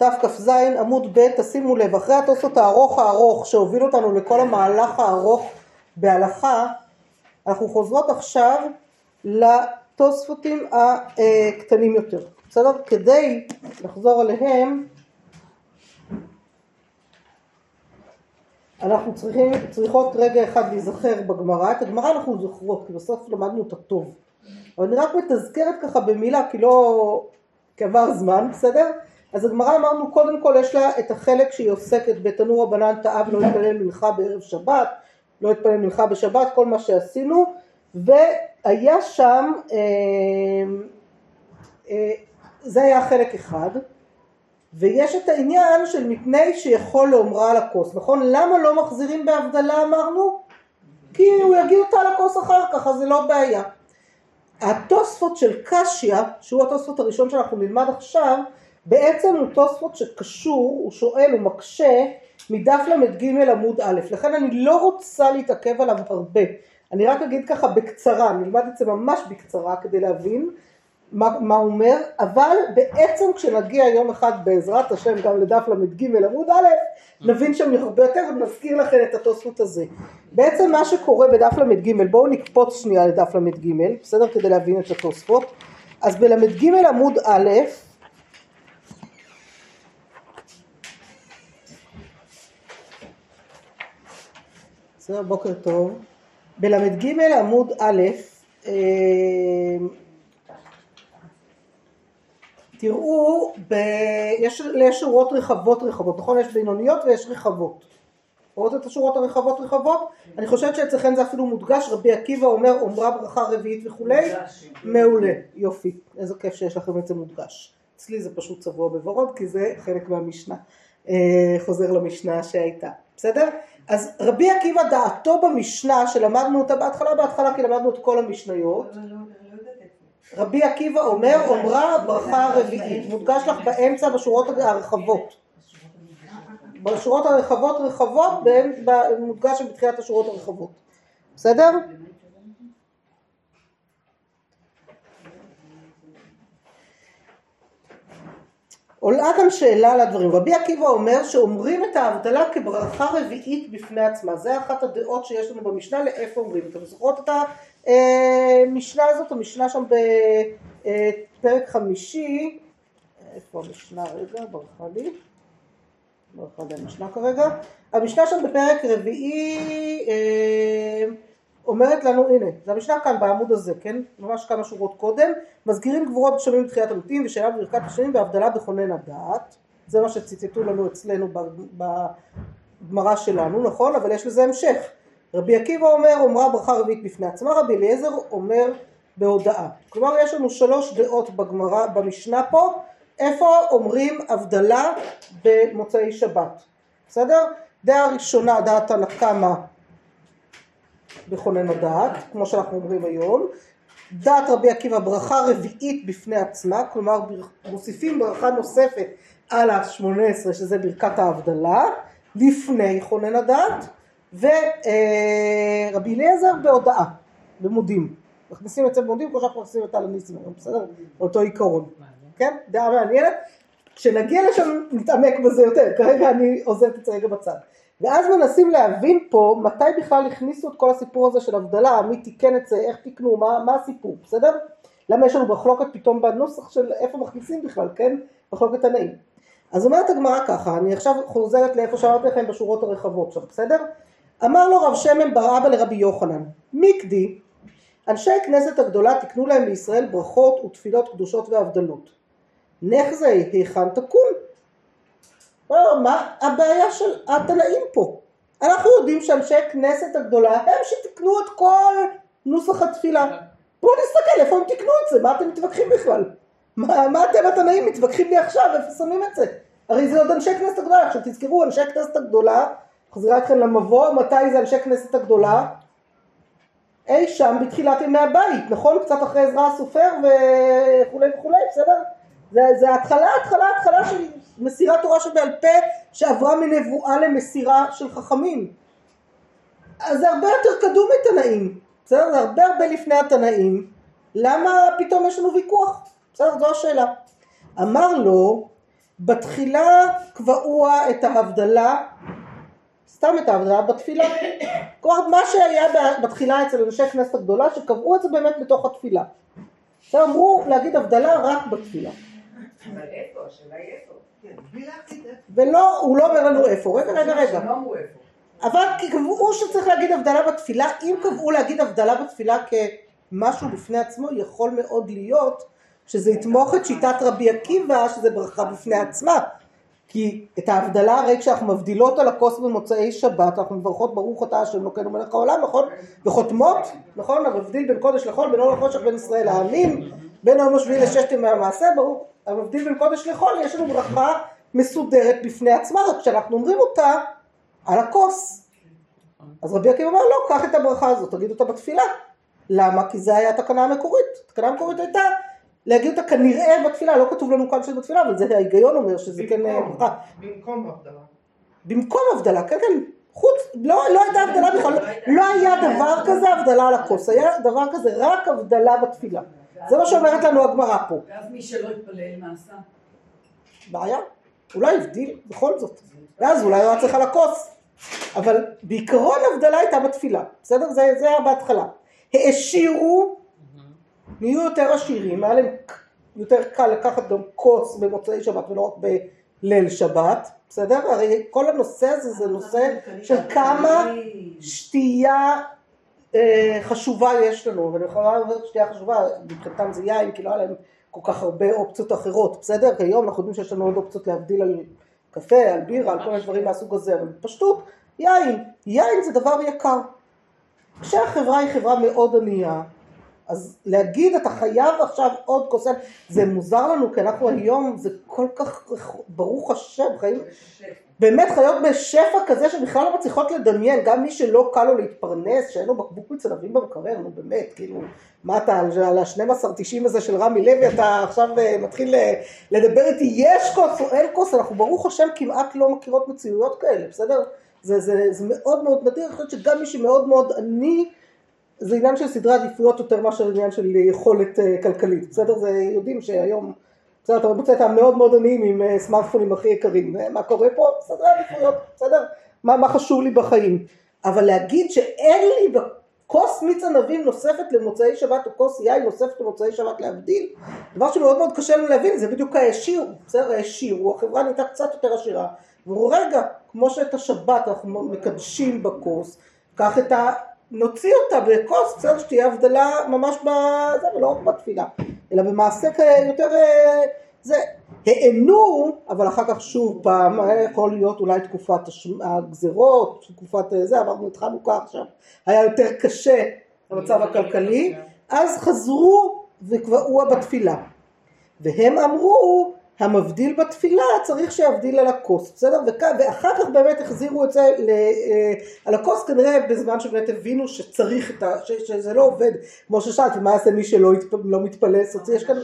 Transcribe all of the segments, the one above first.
תכ"ז עמוד ב', תשימו לב, אחרי התוספות הארוך הארוך שהוביל אותנו לכל המהלך הארוך בהלכה, אנחנו חוזרות עכשיו לתוספותים הקטנים יותר, בסדר? כדי לחזור עליהם אנחנו צריכים, צריכות רגע אחד להיזכר בגמרא, את הגמרא אנחנו זוכרות, כי בסוף למדנו אותה טוב. אבל אני רק מתזכרת ככה במילה, כי לא... כי עבר זמן, בסדר? אז הגמרא אמרנו, קודם כל יש לה את החלק שהיא עוסקת בתנור הבנן תאב לא יתפלל מנחה בערב שבת, לא יתפלל מנחה בשבת, כל מה שעשינו, והיה שם, אה, אה, זה היה חלק אחד, ויש את העניין של מפני שיכול לאומרה על הכוס, נכון? למה לא מחזירים בהבדלה אמרנו? כי הוא יגיד אותה על הכוס אחר כך, אז זה לא בעיה. התוספות של קשיא, שהוא התוספות הראשון שאנחנו נלמד עכשיו, בעצם הוא תוספות שקשור, הוא שואל, הוא מקשה, מדף ל"ג עמוד א', לכן אני לא רוצה להתעכב עליו הרבה, אני רק אגיד ככה בקצרה, נלמד את זה ממש בקצרה כדי להבין מה, מה הוא אומר, אבל בעצם כשנגיע יום אחד בעזרת השם גם לדף ל"ג עמוד א', נבין שם הרבה יותר ונזכיר לכם את התוספות הזה. בעצם מה שקורה בדף ל"ג, בואו נקפוץ שנייה לדף ל"ג, בסדר? כדי להבין את התוספות. אז בל"ג עמוד א', בסדר, בוקר טוב. בל"ג עמוד א', אה, תראו, ב... יש, יש שורות רחבות רחבות, נכון? יש בינוניות ויש רחבות. רואות את השורות הרחבות רחבות? אני חושבת שאצלכם זה אפילו מודגש, רבי עקיבא אומר אומרה ברכה רביעית וכולי, מעולה, יופי, איזה כיף שיש לכם את זה מודגש. אצלי זה פשוט צבוע בוורוד כי זה חלק מהמשנה, אה, חוזר למשנה שהייתה, בסדר? אז רבי עקיבא דעתו במשנה שלמדנו אותה בהתחלה בהתחלה כי למדנו את כל המשניות רבי עקיבא אומר אומרה ברכה רביעית מודגש לך באמצע בשורות הרחבות. בשורות הרחבות רחבות מודגש בתחילת השורות הרחבות. בסדר? עולה גם שאלה על הדברים. רבי עקיבא אומר שאומרים את ההבדלה כברכה רביעית בפני עצמה. זה אחת הדעות שיש לנו במשנה לאיפה אומרים. אתם זוכרות את המשנה הזאת? המשנה שם בפרק חמישי. איפה המשנה רגע? ברכה לי. ברכה לי המשנה כרגע. המשנה שם בפרק רביעי אה, אומרת לנו, הנה, זה המשנה כאן בעמוד הזה, כן? ממש כמה שורות קודם, מזכירים גבורות גשמים בתחיית המתים ושאלה בברכת השנים והבדלה בכונן הדעת, זה מה שציטטו לנו אצלנו בגמרא שלנו, נכון? אבל יש לזה המשך. רבי עקיבא אומר, אומרה ברכה רביעית בפני עצמה, רבי אליעזר אומר בהודעה. כלומר יש לנו שלוש דעות בגמרא, במשנה פה, איפה אומרים הבדלה במוצאי שבת, בסדר? דעה ראשונה, דעת תנא קמא בכונן הדעת, כמו שאנחנו אומרים היום. דעת רבי עקיבא ברכה רביעית בפני עצמה, כלומר מוסיפים ברכה נוספת על השמונה עשרה שזה ברכת ההבדלה, לפני כונן הדעת, ורבי אליעזר בהודעה, במודים. מכניסים את זה במודים כמו שאנחנו מכניסים את על הניסים היום, בסדר? אותו עיקרון. כן? דעה מעניינת. כשנגיע לשם נתעמק בזה יותר, כרגע אני עוזבת את זה רגע בצד. ואז מנסים להבין פה מתי בכלל הכניסו את כל הסיפור הזה של הבדלה, מי תיקן את זה, איך תיקנו, מה, מה הסיפור, בסדר? למה יש לנו מחלוקת פתאום בנוסח של איפה מכניסים בכלל, כן? מחלוקת תנאים. אז אומרת הגמרא ככה, אני עכשיו חוזרת לאיפה שאמרתי לכם בשורות הרחבות שם, בסדר? אמר לו רב שמן בר אבא לרבי יוחנן, מיקדי, אנשי הכנסת הגדולה תקנו להם בישראל ברכות ותפילות קדושות והבדלות. נחזה היכן תקום? מה הבעיה של התנאים פה? אנחנו יודעים שאנשי כנסת הגדולה הם שתיקנו את כל נוסח התפילה. בואו נסתכל איפה הם תיקנו את זה, מה אתם מתווכחים בכלל? מה, מה אתם התנאים מתווכחים לי עכשיו, איפה שמים את זה? הרי זה עוד אנשי כנסת הגדולה, עכשיו תזכרו, אנשי כנסת הגדולה, חזירה אתכם למבוא, מתי זה אנשי כנסת הגדולה? אי שם בתחילת ימי הבית, נכון? קצת אחרי עזרא הסופר וכולי וכולי, בסדר? זה, זה התחלה, התחלה, התחלה של מסירת תורה שבעל פה שעברה מנבואה למסירה של חכמים. אז זה הרבה יותר קדום מתנאים, בסדר? זה הרבה הרבה לפני התנאים. למה פתאום יש לנו ויכוח? בסדר, זו השאלה. אמר לו, בתחילה קבעו את ההבדלה, סתם את ההבדלה בתפילה. כלומר מה שהיה בתחילה אצל אנשי כנסת הגדולה שקבעו את זה באמת בתוך התפילה. עכשיו אמרו להגיד הבדלה רק בתפילה. אבל איפה? השאלה היא איפה. ולא, הוא לא אומר לנו איפה, רגע רגע רגע. אבל כי קבעו שצריך להגיד הבדלה בתפילה, אם קבעו להגיד הבדלה בתפילה כמשהו בפני עצמו, יכול מאוד להיות שזה יתמוך את שיטת רבי עקיבא, שזה ברכה בפני עצמה. כי את ההבדלה הרי כשאנחנו מבדילות על הכוס במוצאי שבת, אנחנו מברכות ברוך אתה השם אלוקינו מלך העולם, נכון? וחותמות, נכון? המבדיל בין קודש לחול, בין אור לחושך, בין ישראל לעמים, בין היום השביעי לששת ימי המעשה, ברור. המבדיל בין קודש לחול, יש לנו ברכה מסודרת בפני עצמה, רק כשאנחנו אומרים אותה על הכוס. אז רבי עקיבא אמר, לא, קח את הברכה הזאת, תגיד אותה בתפילה. למה? כי זה היה התקנה המקורית. התקנה המקורית הייתה להגיד אותה כנראה בתפילה, לא כתוב לנו כאן שזה בתפילה, אבל זה ההיגיון אומר שזה כן אה, במקום, ברכה. במקום הבדלה. במקום הבדלה, כן כן, חוץ, לא, לא הייתה הבדלה בכלל, לא היה דבר כזה הבדלה על הכוס, היה דבר כזה רק הבדלה בתפילה. זה מה שאומרת לנו הגמרא פה. ואז מי שלא התפלל, מה עשה? בעיה, אולי הבדיל בכל זאת, ואז אולי הוא היה צריך על הכוס, אבל בעיקרון הבדלה הייתה בתפילה, בסדר? זה, זה היה בהתחלה. העשירו, נהיו יותר עשירים, היה להם יותר קל לקחת גם כוס במוצאי שבת ולא רק בליל שבת, בסדר? הרי כל הנושא הזה זה נושא של כמה שתייה אה, חשובה יש לנו, ואני יכולה לומר שתייה חשובה, מבחינתם זה יין, כי לא היה להם כל כך הרבה אופציות אחרות, בסדר? כי היום אנחנו יודעים שיש לנו עוד אופציות להבדיל על קפה, על בירה, על כל מיני דברים מהסוג הזה, אבל פשטות, יין, יין זה דבר יקר. כשהחברה היא חברה מאוד ענייה, אז להגיד אתה חייב עכשיו עוד יין, זה מוזר לנו כי אנחנו היום, זה כל כך, ברוך השם, חיים, באמת חיות בשפע כזה שבכלל לא מצליחות לדמיין, גם מי שלא קל לו להתפרנס, שאין לו בקבוק מצלבים במקרר, נו באמת, כאילו, מה אתה, על ה-12.90 הזה של רמי לוי, אתה עכשיו אה, מתחיל אה, לדבר איתי, יש כוס או אין כוס, אנחנו ברוך השם כמעט לא מכירות מציאויות כאלה, בסדר? זה, זה, זה מאוד מאוד נדיר, אני חושבת שגם מי שמאוד מאוד עני, זה עניין של סדרי עדיפויות יותר מאשר עניין של יכולת אה, כלכלית, בסדר? זה יודעים שהיום, בסדר, אתה מוצא את המאוד מאוד עניים עם אה, סמארטפונים הכי יקרים, אה, מה קורה פה? סדרי עדיפויות, בסדר? מה, מה חשוב לי בחיים? אבל להגיד שאין לי כוס מיץ ענבים נוספת למוצאי שבת או כוס יין נוספת למוצאי שבת להבדיל, דבר שמאוד מאוד קשה לנו להבין, זה בדיוק העשיר, בסדר? העשירו, החברה נהייתה קצת יותר עשירה, ואומרו רגע, כמו שאת השבת אנחנו מקדשים בכוס, קח את ה... נוציא אותה בכוס, בסדר, שתהיה הבדלה ממש בזה, ולא רק בתפילה, אלא במעשה יותר, אה, זה, הענו, אבל אחר כך שוב פעם, היה יכול להיות אולי תקופת הגזרות, תקופת אה, זה, עברנו את חנוכה עכשיו, היה יותר קשה המצב הכלכלי, אז חזרו וקבעו בתפילה, והם אמרו המבדיל בתפילה צריך שיבדיל על הכוס, בסדר? ואחר כך באמת החזירו את זה ל... אה, על הכוס כנראה בזמן שבאמת הבינו שצריך את ה... ש... שזה לא עובד, כמו ששאלתי, מה יעשה מי שלא יתפ... לא מתפלל, יש כאן...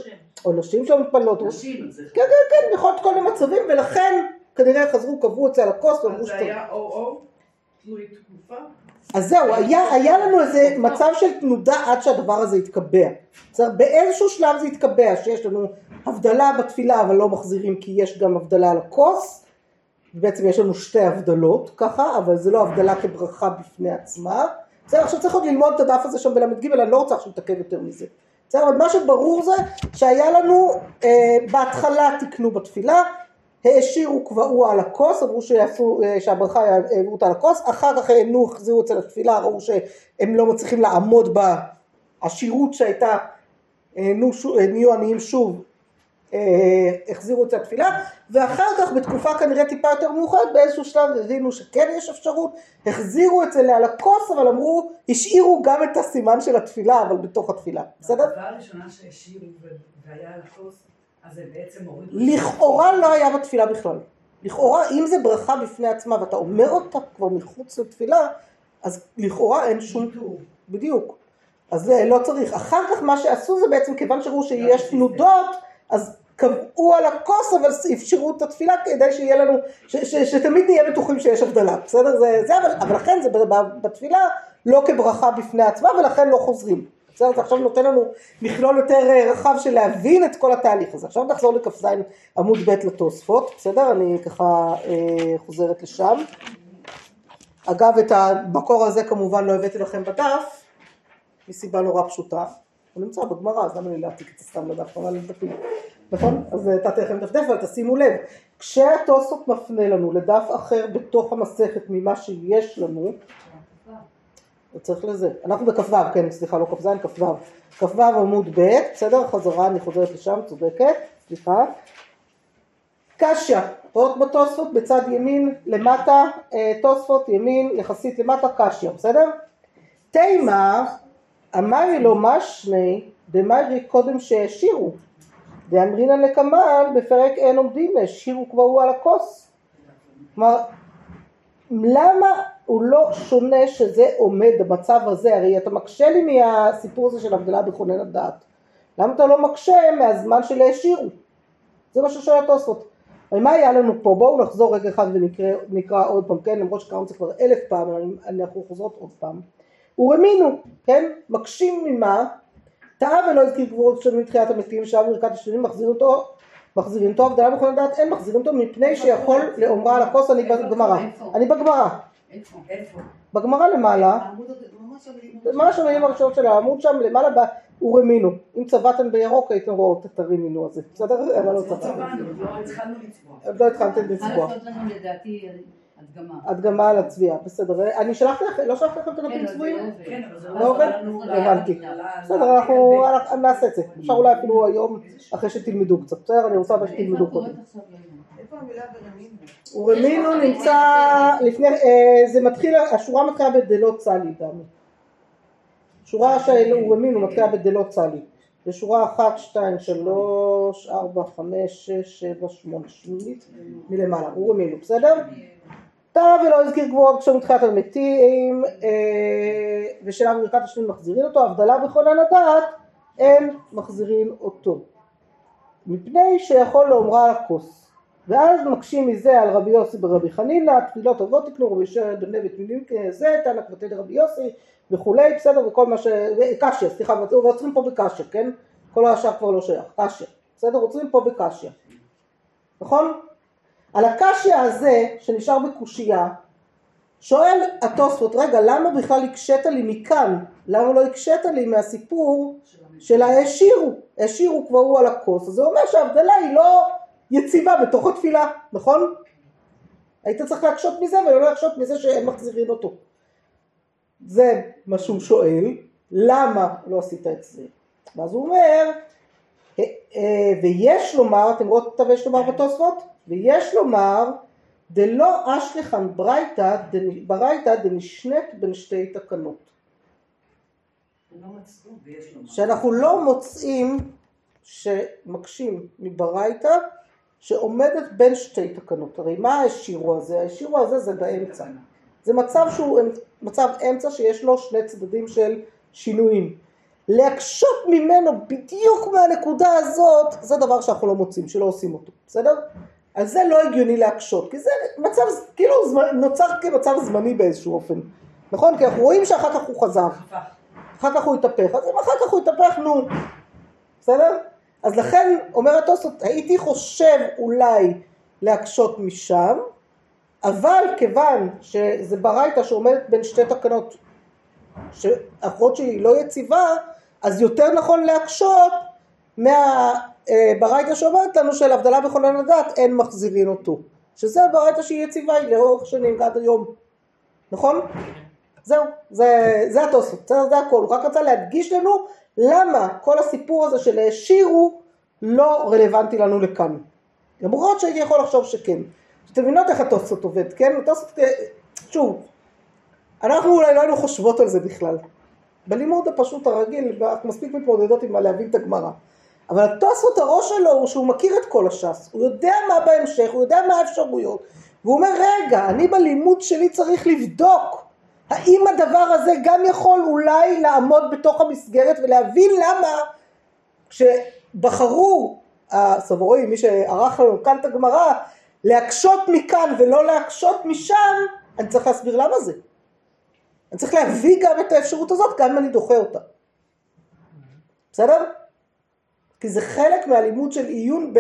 או נשים שלא מתפללות, נשים, כן כן כן, יכול להיות כל מיני מצבים, ולכן כנראה חזרו, קבעו את זה על הכוס, ואמרו אז זה שצריך. היה או-או, תלוי תקופה. אז זהו, היה, היה לנו איזה מצב של תנודה עד שהדבר הזה יתקבע. בסדר? באיזשהו שלב זה יתקבע, שיש לנו הבדלה בתפילה אבל לא מחזירים כי יש גם הבדלה על הכוס, בעצם יש לנו שתי הבדלות ככה, אבל זה לא הבדלה כברכה בפני עצמה. בסדר, עכשיו צריך עוד ללמוד את הדף הזה שם בל"ג, אני לא רוצה עכשיו להתעכב יותר מזה. בסדר, אבל מה שברור זה שהיה לנו, אה, בהתחלה תיקנו בתפילה, העשירו קבעו על הכוס, אמרו אה, שהברכה העבירו אותה על הכוס, אחר כך הענו, החזירו את זה לתפילה, ראו שהם לא מצליחים לעמוד בעשירות שהייתה, נהיו עניים שוב, אה, החזירו את זה לתפילה, ואחר כך בתקופה כנראה טיפה יותר מאוחרת, באיזשהו שלב הבינו שכן יש אפשרות, החזירו את זה על הכוס, אבל אמרו, השאירו גם את הסימן של התפילה, אבל בתוך התפילה, בסדר? ההצבעה הראשונה שהשאירו והיה על הכוס, אז בעצם הוריד... לכאורה לא היה בתפילה בכלל. לכאורה אם זה ברכה בפני עצמה ואתה אומר אותה כבר מחוץ לתפילה, אז לכאורה אין שום... בדיוק. אז זה לא צריך. אחר כך מה שעשו זה בעצם כיוון שראו שיש תנודות, אז קבעו על הכוס אבל אפשרו את התפילה כדי שיהיה לנו, ש, ש, שתמיד נהיה בטוחים שיש הבדלה, בסדר? זה, זה אבל, אבל לכן זה בתפילה לא כברכה בפני עצמה ולכן לא חוזרים. בסדר? זה עכשיו נותן לנו מכלול יותר אה, רחב של להבין את כל התהליך הזה. עכשיו נחזור לכ"ז עמוד ב' לתוספות, בסדר? אני ככה אה, חוזרת לשם. אגב, את המקור הזה כמובן לא הבאתי לכם בדף, מסיבה נורא פשוטה. הוא נמצא בגמרא, אז למה לי להעתיק את זה סתם לדף? אבל דפים. נכון? אז נתתי לכם דף דף, אבל תשימו לב, כשהתוספות מפנה לנו לדף אחר בתוך המסכת ממה שיש לנו, הוא צריך לזה. אנחנו בכ"ו, כן, סליחה, לא כ"ז, כ"ו. כ"ו עמוד ב', בסדר? חזרה, אני חוזרת לשם, צודקת, סליחה. קשיא, רואות בתוספות בצד ימין למטה, אה, תוספות ימין יחסית למטה קשיא, בסדר? תימה, אמרי לו משני, דמרי קודם שהשאירו, ואמרינן לקמאן בפרק אין עומדים, השאירו כבר הוא על הכוס. כלומר, למה הוא לא שונה שזה עומד במצב הזה? הרי אתה מקשה לי מהסיפור הזה של הבדלה בכונן הדעת. למה אתה לא מקשה מהזמן של העשירו? זה מה ששואל התוספות. הרי מה היה לנו פה? בואו נחזור רגע אחד ונקרא עוד פעם, כן? למרות שקראנו את זה כבר אלף פעם, אבל אנחנו חוזרות עוד פעם. ורמינו, כן? מקשים ממה? טעה ולא הזכיר גבורות שלנו מתחיית המתים, שעה ברכת השנים מחזיר אותו, מחזירים אותו, הבדלה בכל הדעת אין מחזירים אותו מפני שיכול לאומרה על הכוס, אני בגמרא. אני בגמרא. בגמרא למעלה, ממש המילים הראשונות של העמוד שם למעלה ורמינו. אם צבעתם בירוק הייתם רואות את הרימינו הזה. בסדר? אבל לא צבעתם. עוד לא התחלתם לצבוע. הדגמה על הצביעה, בסדר. אני שלחתי לכם, לא שלחתי לכם את הדפים צבועים? כן, אבל זה לא עובד? הבנתי. בסדר, אנחנו נעשה את זה. אפשר אולי אפילו היום אחרי שתלמדו קצת. בסדר? אני רוצה שתלמדו קודם. ורמינו נמצא לפני, זה מתחיל, השורה מתחילה בדלא צלי גם. שורה של ורמינו מתחילה בדלא צלי. זה שורה אחת, שתיים, שלוש, ארבע, חמש, שש, שבע, שמונה, שמינית מלמעלה. ורמינו, בסדר? טעה ולא הזכיר גבוהות כשהוא מתחילת המתים ושאלה ברכת השנים מחזירים אותו, הבדלה בכל הנדעת אין מחזירים אותו. מפני שיכול לאומרה על הכוס. ואז מקשים מזה על רבי יוסי ברבי חנינא, תפילות אבות תקנו, רבי ישר בן נבט מילים כזה, תנא כבתי דרבי יוסי וכולי, בסדר, וכל מה ש... קשיא, סליחה, ועוצרים פה בקשיא, כן? כל השאר כבר לא שייך, קשיא, בסדר? עוצרים פה בקשיא, נכון? על הקשיא הזה, שנשאר בקושייה, שואל התוספות, רגע, למה בכלל הקשית לי מכאן? למה לא הקשית לי מהסיפור של העשירו? העשירו כבר הוא על הכוס, אז זה אומר שההבדלה היא לא יציבה בתוך התפילה, נכון? היית צריך להקשות מזה ולא להקשות מזה שהם מחזירים אותו. זה מה שהוא שואל, למה לא עשית את זה? ואז הוא אומר, ויש לומר, אתם רואים את ה"ויש לומר" בתוספות? ויש לומר, דלא אשליכן ברייתא, ברייתא דנשנית בין שתי תקנות. שאנחנו לא מוצאים שמקשים מברייתא שעומדת בין שתי תקנות. הרי מה השירו הזה? השירו הזה זה באמצע. זה מצב שהוא מצב אמצע שיש לו שני צדדים של שינויים. להקשות ממנו בדיוק מהנקודה הזאת, זה דבר שאנחנו לא מוצאים, שלא עושים אותו, בסדר? על זה לא הגיוני להקשות, כי זה מצב, כאילו נוצר כמצב זמני באיזשהו אופן, נכון? כי אנחנו רואים שאחר כך הוא חזר, אחר כך הוא התהפך, אז אם אחר כך הוא התהפך, נו, בסדר? אז לכן, אומר התוספות, הייתי חושב אולי להקשות משם, אבל כיוון שזה ברייתא שעומדת בין שתי תקנות שאחרות שהיא לא יציבה, אז יותר נכון להקשות מהברייתא שאומרת לנו של הבדלה בכונן הדת אין מחזירין אותו. שזה ברייתא שהיא יציבה, היא לאורך שנים עד היום. נכון? זהו, זה, זה התוספות, זה, זה הכל. הוא רק רצה להדגיש לנו למה כל הסיפור הזה של העשירו לא רלוונטי לנו לכאן. למרות שהייתי יכול לחשוב שכן. אתם מבינות איך התוספות עובד, כן? התוספות, שוב, אנחנו אולי לא היינו חושבות על זה בכלל. בלימוד הפשוט הרגיל, אנחנו מספיק מתמודדות עם מה להבין את הגמרא. אבל התוספות הראש שלו הוא שהוא מכיר את כל הש"ס, הוא יודע מה בהמשך, הוא יודע מה האפשרויות, והוא אומר רגע, אני בלימוד שלי צריך לבדוק האם הדבר הזה גם יכול אולי לעמוד בתוך המסגרת ולהבין למה כשבחרו הסבוראים, מי שערך לנו כאן את הגמרא, להקשות מכאן ולא להקשות משם, אני צריך להסביר למה זה. אני צריך להביא גם את האפשרות הזאת, גם אם אני דוחה אותה. בסדר? כי זה חלק מהלימוד של עיון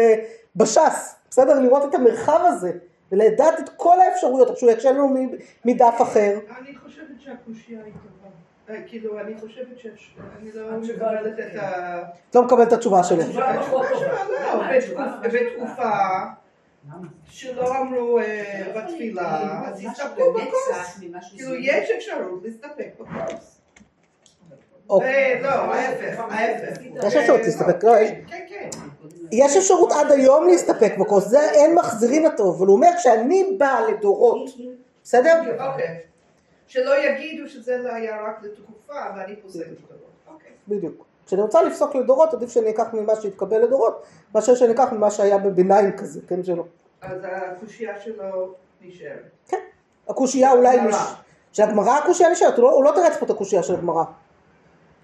בש"ס, בסדר? לראות את המרחב הזה, ולדעת את כל האפשרויות, עכשיו יקשה לנו מדף אחר. אני חושבת שהקושייה היא טובה. אה, כאילו, אני חושבת שיש... אני לא התשובה לא מקבלת את ה... את לא מקבלת את התשובה שלו. התשובה טובה. לא, בתקופ- ממש בתקופה? שלא אמרו אה, בתפילה, אז משהו הסתפקו בכוס. כאילו. יש אפשרות להסתפק בכוס. אוקיי. אה, לא, ההפך, ההפך. יש אפשרות להסתפק, לא, יש- כן, כן. יש אפשרות עד היום להסתפק בכוס, זה אין מחזירין אותו, אבל הוא אומר כשאני בא לדורות, בסדר? אוקיי. שלא יגידו שזה לא היה רק לתקופה ואני פוסקת בדורות. אוקיי. בדיוק. כשאני רוצה לפסוק לדורות, עדיף שאני אקח ממה שהתקבל לדורות, מאשר שאני אקח ממה שהיה בביניים כזה, כן שלא. אז הקושייה שלו נשארת. הקושייה אולי, הגמרא. נש... שהגמרא הקושייה נשארת, לא, הוא לא תרץ פה את הקושייה של הגמרא.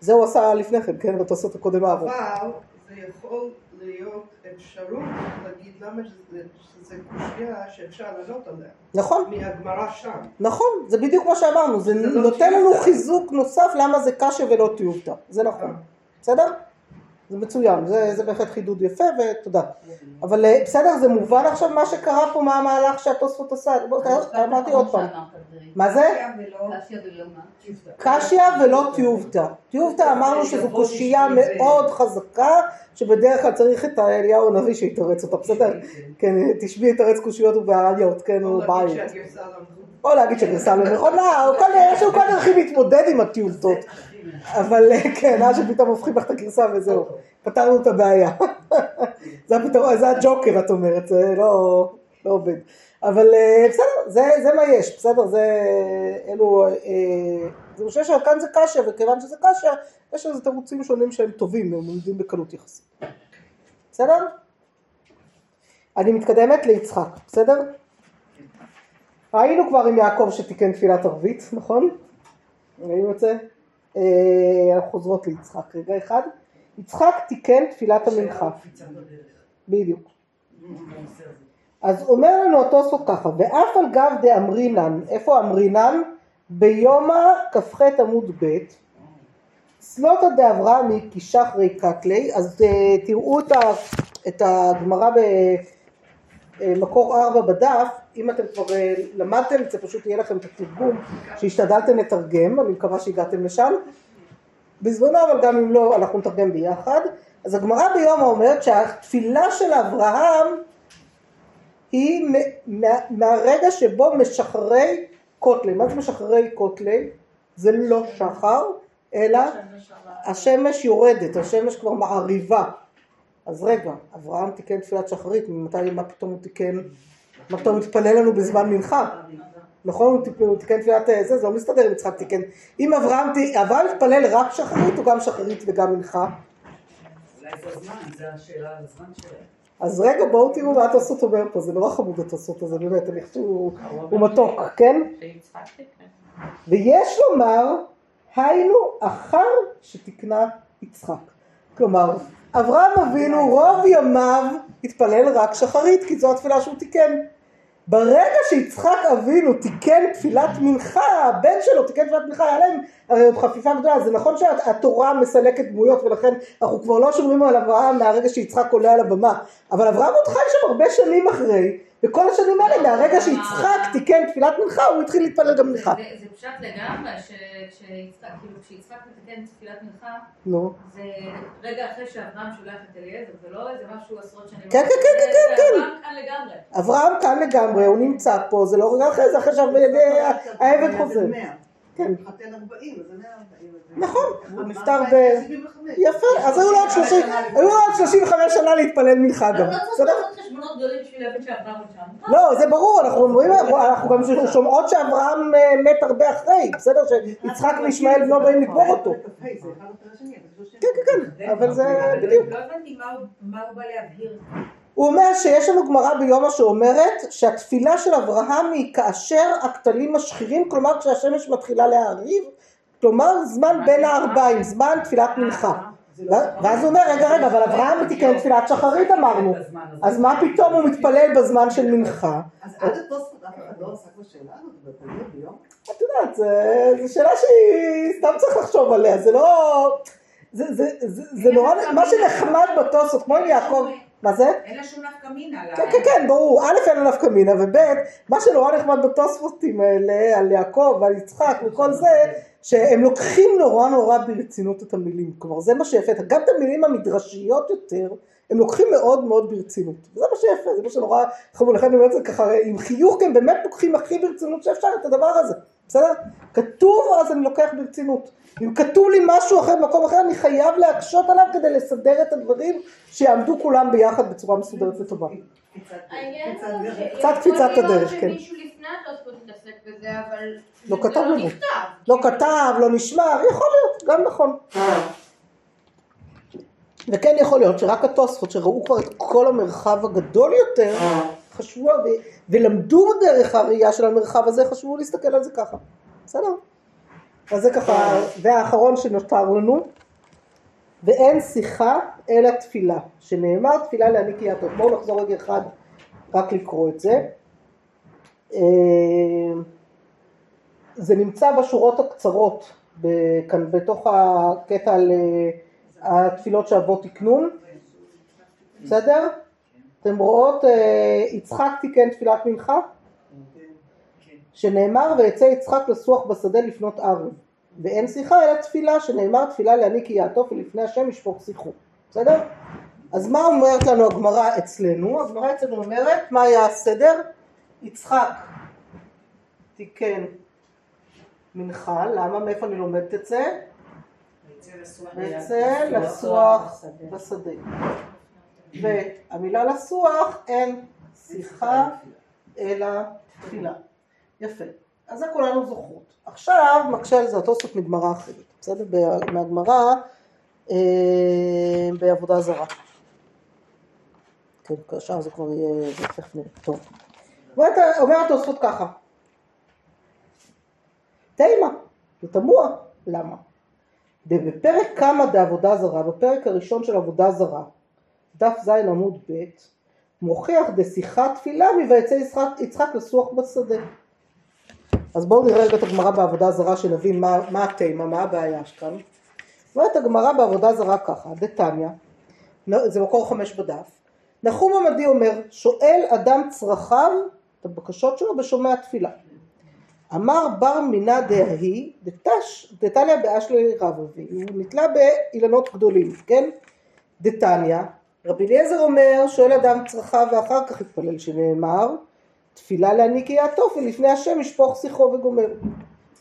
זה הוא עשה לפני כן, כן, בתוספות הקודם האבות. אבל זה יכול להיות אפשרות להגיד למה שזה- קושייה שאפשר לענות עליה. נכון, מהגמרא שם. נכון, זה בדיוק מה שאמרנו, זה זה לא נותן לנו טיובטה. חיזוק נוסף למה זה קשה ולא טיובטה, זה נכון, בסדר? זה מצוין, זה, זה בהחלט חידוד יפה ותודה. אבל אה, בסדר, זה מובן עכשיו מה שקרה פה, מה המהלך שהתוספות עשה, אמרתי עוד פעם. מה זה? קשיא ולא טיובטה. טיובטה אמרנו שזו קושייה מאוד חזקה, שבדרך כלל צריך את אליהו הנביא שיתרץ אותה, בסדר? כן, תשבי יתרץ קושיות ובעליות, כן, או בעיות. שהגרסה. או להגיד שגרסה לא נכונה, או כל יש לו כל דרכים להתמודד עם הטיובטות. אבל אה, כן, אז שפתאום הופכים לך את הגרסה וזהו, פתרנו את הבעיה. זה הפתרון, זה הג'וקר את אומרת, זה לא, לא עובד. אבל אה, בסדר, זה, זה מה יש, בסדר, זה אלו, אה, זה חושב שכאן זה קשה, וכיוון שזה קשה, יש לזה תירוצים שונים שהם טובים, הם עומדים בקלות יחסית. בסדר? אני מתקדמת ליצחק, בסדר? ראינו כבר עם יעקב שתיקן תפילת ערבית, נכון? ראינו את זה? אה, חוזרות ליצחק רגע אחד. יצחק תיקן תפילת המנחה. בדיוק. אז אומר לנו התוספות ככה, ואף על גב דאמרינן, איפה אמרינן? ביומא כ"ח עמוד ב', סלוטא דאברהמי כי שחרי קטלי, אז אה, תראו את, ה, את הגמרא במקור ארבע בדף, אם אתם כבר אה, למדתם את זה, פשוט יהיה לכם את התרגום שהשתדלתם לתרגם, אני מקווה שהגעתם לשם. בזמנו, אבל גם אם לא, אנחנו נתרגם ביחד. אז הגמרא ביומא אומרת שהתפילה של אברהם היא מה- מהרגע שבו משחררי קוטלי. מה זה משחררי קוטלי? זה לא שחר, אלא השמש יורדת, השמש כבר מעריבה. אז רגע, אברהם תיקן תפילת שחרית, ממתי, מה פתאום הוא תיקן, מה פתאום הוא התפלל לנו בזמן מנחה? נכון, הוא הוא תיקן תפילת אה, זה, זה לא מסתדר אם יצחק תיקן. אם אברהם, אברהם התפלל רק שחרית או גם שחרית וגם מנחה? אולי זה הזמן, זו השאלה על הזמן שלהם. אז רגע בואו תראו מה התוספות אומר פה, זה נורא חמוד התוספות הזה, באמת, אני חושבת שהוא הוא מתוק, כן? ויש לומר, היינו אחר שתיקנה יצחק. כלומר, אברהם אבינו רוב ימיו התפלל רק שחרית, כי זו התפילה שהוא תיקן. ברגע שיצחק אבינו תיקן תפילת מנחה, הבן שלו תיקן תפילת מנחה, היה להם הרי עוד חפיפה גדולה, זה נכון שהתורה מסלקת דמויות ולכן אנחנו כבר לא שומרים על אברהם מהרגע שיצחק עולה על הבמה, אבל אברהם עוד חי שם הרבה שנים אחרי, וכל השנים האלה מהרגע שיצחק תיקן תפילת מנחה הוא התחיל להתפלל גם מנחה. זה פשט לגמרי, שכשיצחק כאילו, כשיצחק מתקן תפילת מנחה. זה רגע אחרי שאברהם שולח את אליעזר, זה לא איזה משהו עשרות שנים. כן, כן, כן, כן, כן. אברהם כאן לגמרי. אברהם כאן לגמרי, הוא נמצא פה, זה לא רגע אחרי זה, אחרי שהעבד חוזר. כן. חתן 40, אז זה 140. נכון, הוא נפטר ב... 75. יפה, אז היו לו עוד 30 היו לו עוד 35 שנה להתפלל מנחה גם, לא בסדר? לעשות חשבונות גדולים בשביל להבין שאברהם עוד שם. לא, זה ברור, אנחנו אומרים, אנחנו גם שומעות שאברהם אה, מת הרבה אחרי, בסדר? שיצחק וישמעאל בנו באים לקבור אותו. כן, כן, כן, אבל זה בדיוק. לא הבנתי מה הוא בא להבהיר. הוא אומר שיש לנו גמרא ביומא שאומרת שהתפילה של אברהם היא כאשר הכתלים משחירים, כלומר כשהשמש מתחילה להעריב, כלומר זמן בין הארבעים, זמן תפילת מנחה. ואז הוא אומר, רגע, רגע, אבל אברהם תיקן תפילת שחרית אמרנו, אז מה פתאום הוא מתפלל בזמן של מנחה? אז עד התוספות אף אחד לא עסק בשאלה הזאת? את יודעת, זו שאלה שהיא סתם צריך לחשוב עליה, זה לא... זה נורא, מה שנחמד בתוספות, כמו עם יעקב, מה זה? אין לה שום נפקא מינה. כן, כן, כן, ברור. א', אין לה נפקא מינה, וב', מה שנורא נחמד בתוספותים האלה, על יעקב ועל יצחק וכל זה, שהם לוקחים נורא נורא ברצינות את המילים. כלומר, זה מה שיפה. גם את המילים המדרשיות יותר, הם לוקחים מאוד מאוד ברצינות. וזה מה שיפה, זה מה שנורא חמור. לכן אני אומר את זה ככה, עם חיוך, הם באמת לוקחים הכי ברצינות שאפשר את הדבר הזה. בסדר? כתוב, אז אני לוקח ברצינות. אם כתוב לי משהו אחר במקום אחר, אני חייב להקשות עליו כדי לסדר את הדברים, שיעמדו כולם ביחד בצורה מסודרת וטובה. קצת קפיצת הדרך, כן. לא זה כתב לנו. לא כתב, לא נשמע, יכול להיות, גם נכון. וכן יכול להיות שרק התוספות שראו כבר את כל המרחב הגדול יותר, חשבו, ו- ולמדו דרך הראייה של המרחב הזה, חשבו להסתכל על זה ככה. בסדר? אז זה ככה, זה האחרון שנותר לנו. ואין שיחה אלא תפילה, שנאמר תפילה להעניק יעטות. בואו נחזור רגע אחד רק לקרוא את זה. אה, זה נמצא בשורות הקצרות, כאן בתוך הקטע על אה, התפילות שאבות תקנון, בסדר? אתם רואות, אה, יצחק תיקן תפילת מנחה, שנאמר ויצא יצחק לסוח בשדה לפנות ערב, ואין שיחה אלא תפילה, שנאמר תפילה להעניק כי יעטוף ולפני השם ישפוך שיחו, בסדר? אז מה אומרת לנו הגמרא אצלנו? הגמרא אצלנו אומרת, מה היה הסדר? יצחק תיקן מנחה, למה? מאיפה אני לומדת את זה? ויצא לסוח בשדה. והמילה לסוח אין שיחה אלא תפילה. יפה. אז זה כולנו זוכרות. עכשיו מקשה על זה התוספות מגמרא אחרת, בסדר? מהגמרא אה, בעבודה זרה. כן, עכשיו זה כבר יהיה, זה תכף נראה. טוב. אומר התוספות ככה. תימה, זה תמוה, למה? בפרק כמה דעבודה זרה, בפרק הראשון של עבודה זרה, דף ז עמוד ב', מוכיח דשיחת תפילה מ"ויצא יצחק, יצחק לסוח בשדה. אז בואו נראה רגע את הגמרא בעבודה זרה שנבין מה, מה התימה, מה הבעיה כאן. אומרת הגמרא בעבודה זרה ככה, דתניא, זה מקור חמש בדף, נחום עמדי אומר, שואל אדם צרכיו, את הבקשות שלו, בשומע תפילה. אמר בר מינא דהי, דתניא באשלי רב אבי, הוא נתלה באילנות גדולים, כן? דתניא, רבי אליעזר אומר, שואל אדם צרכיו ואחר כך יתפלל, שנאמר, תפילה להעניק יעטוף ולפני השם ישפוך שיחו וגומר.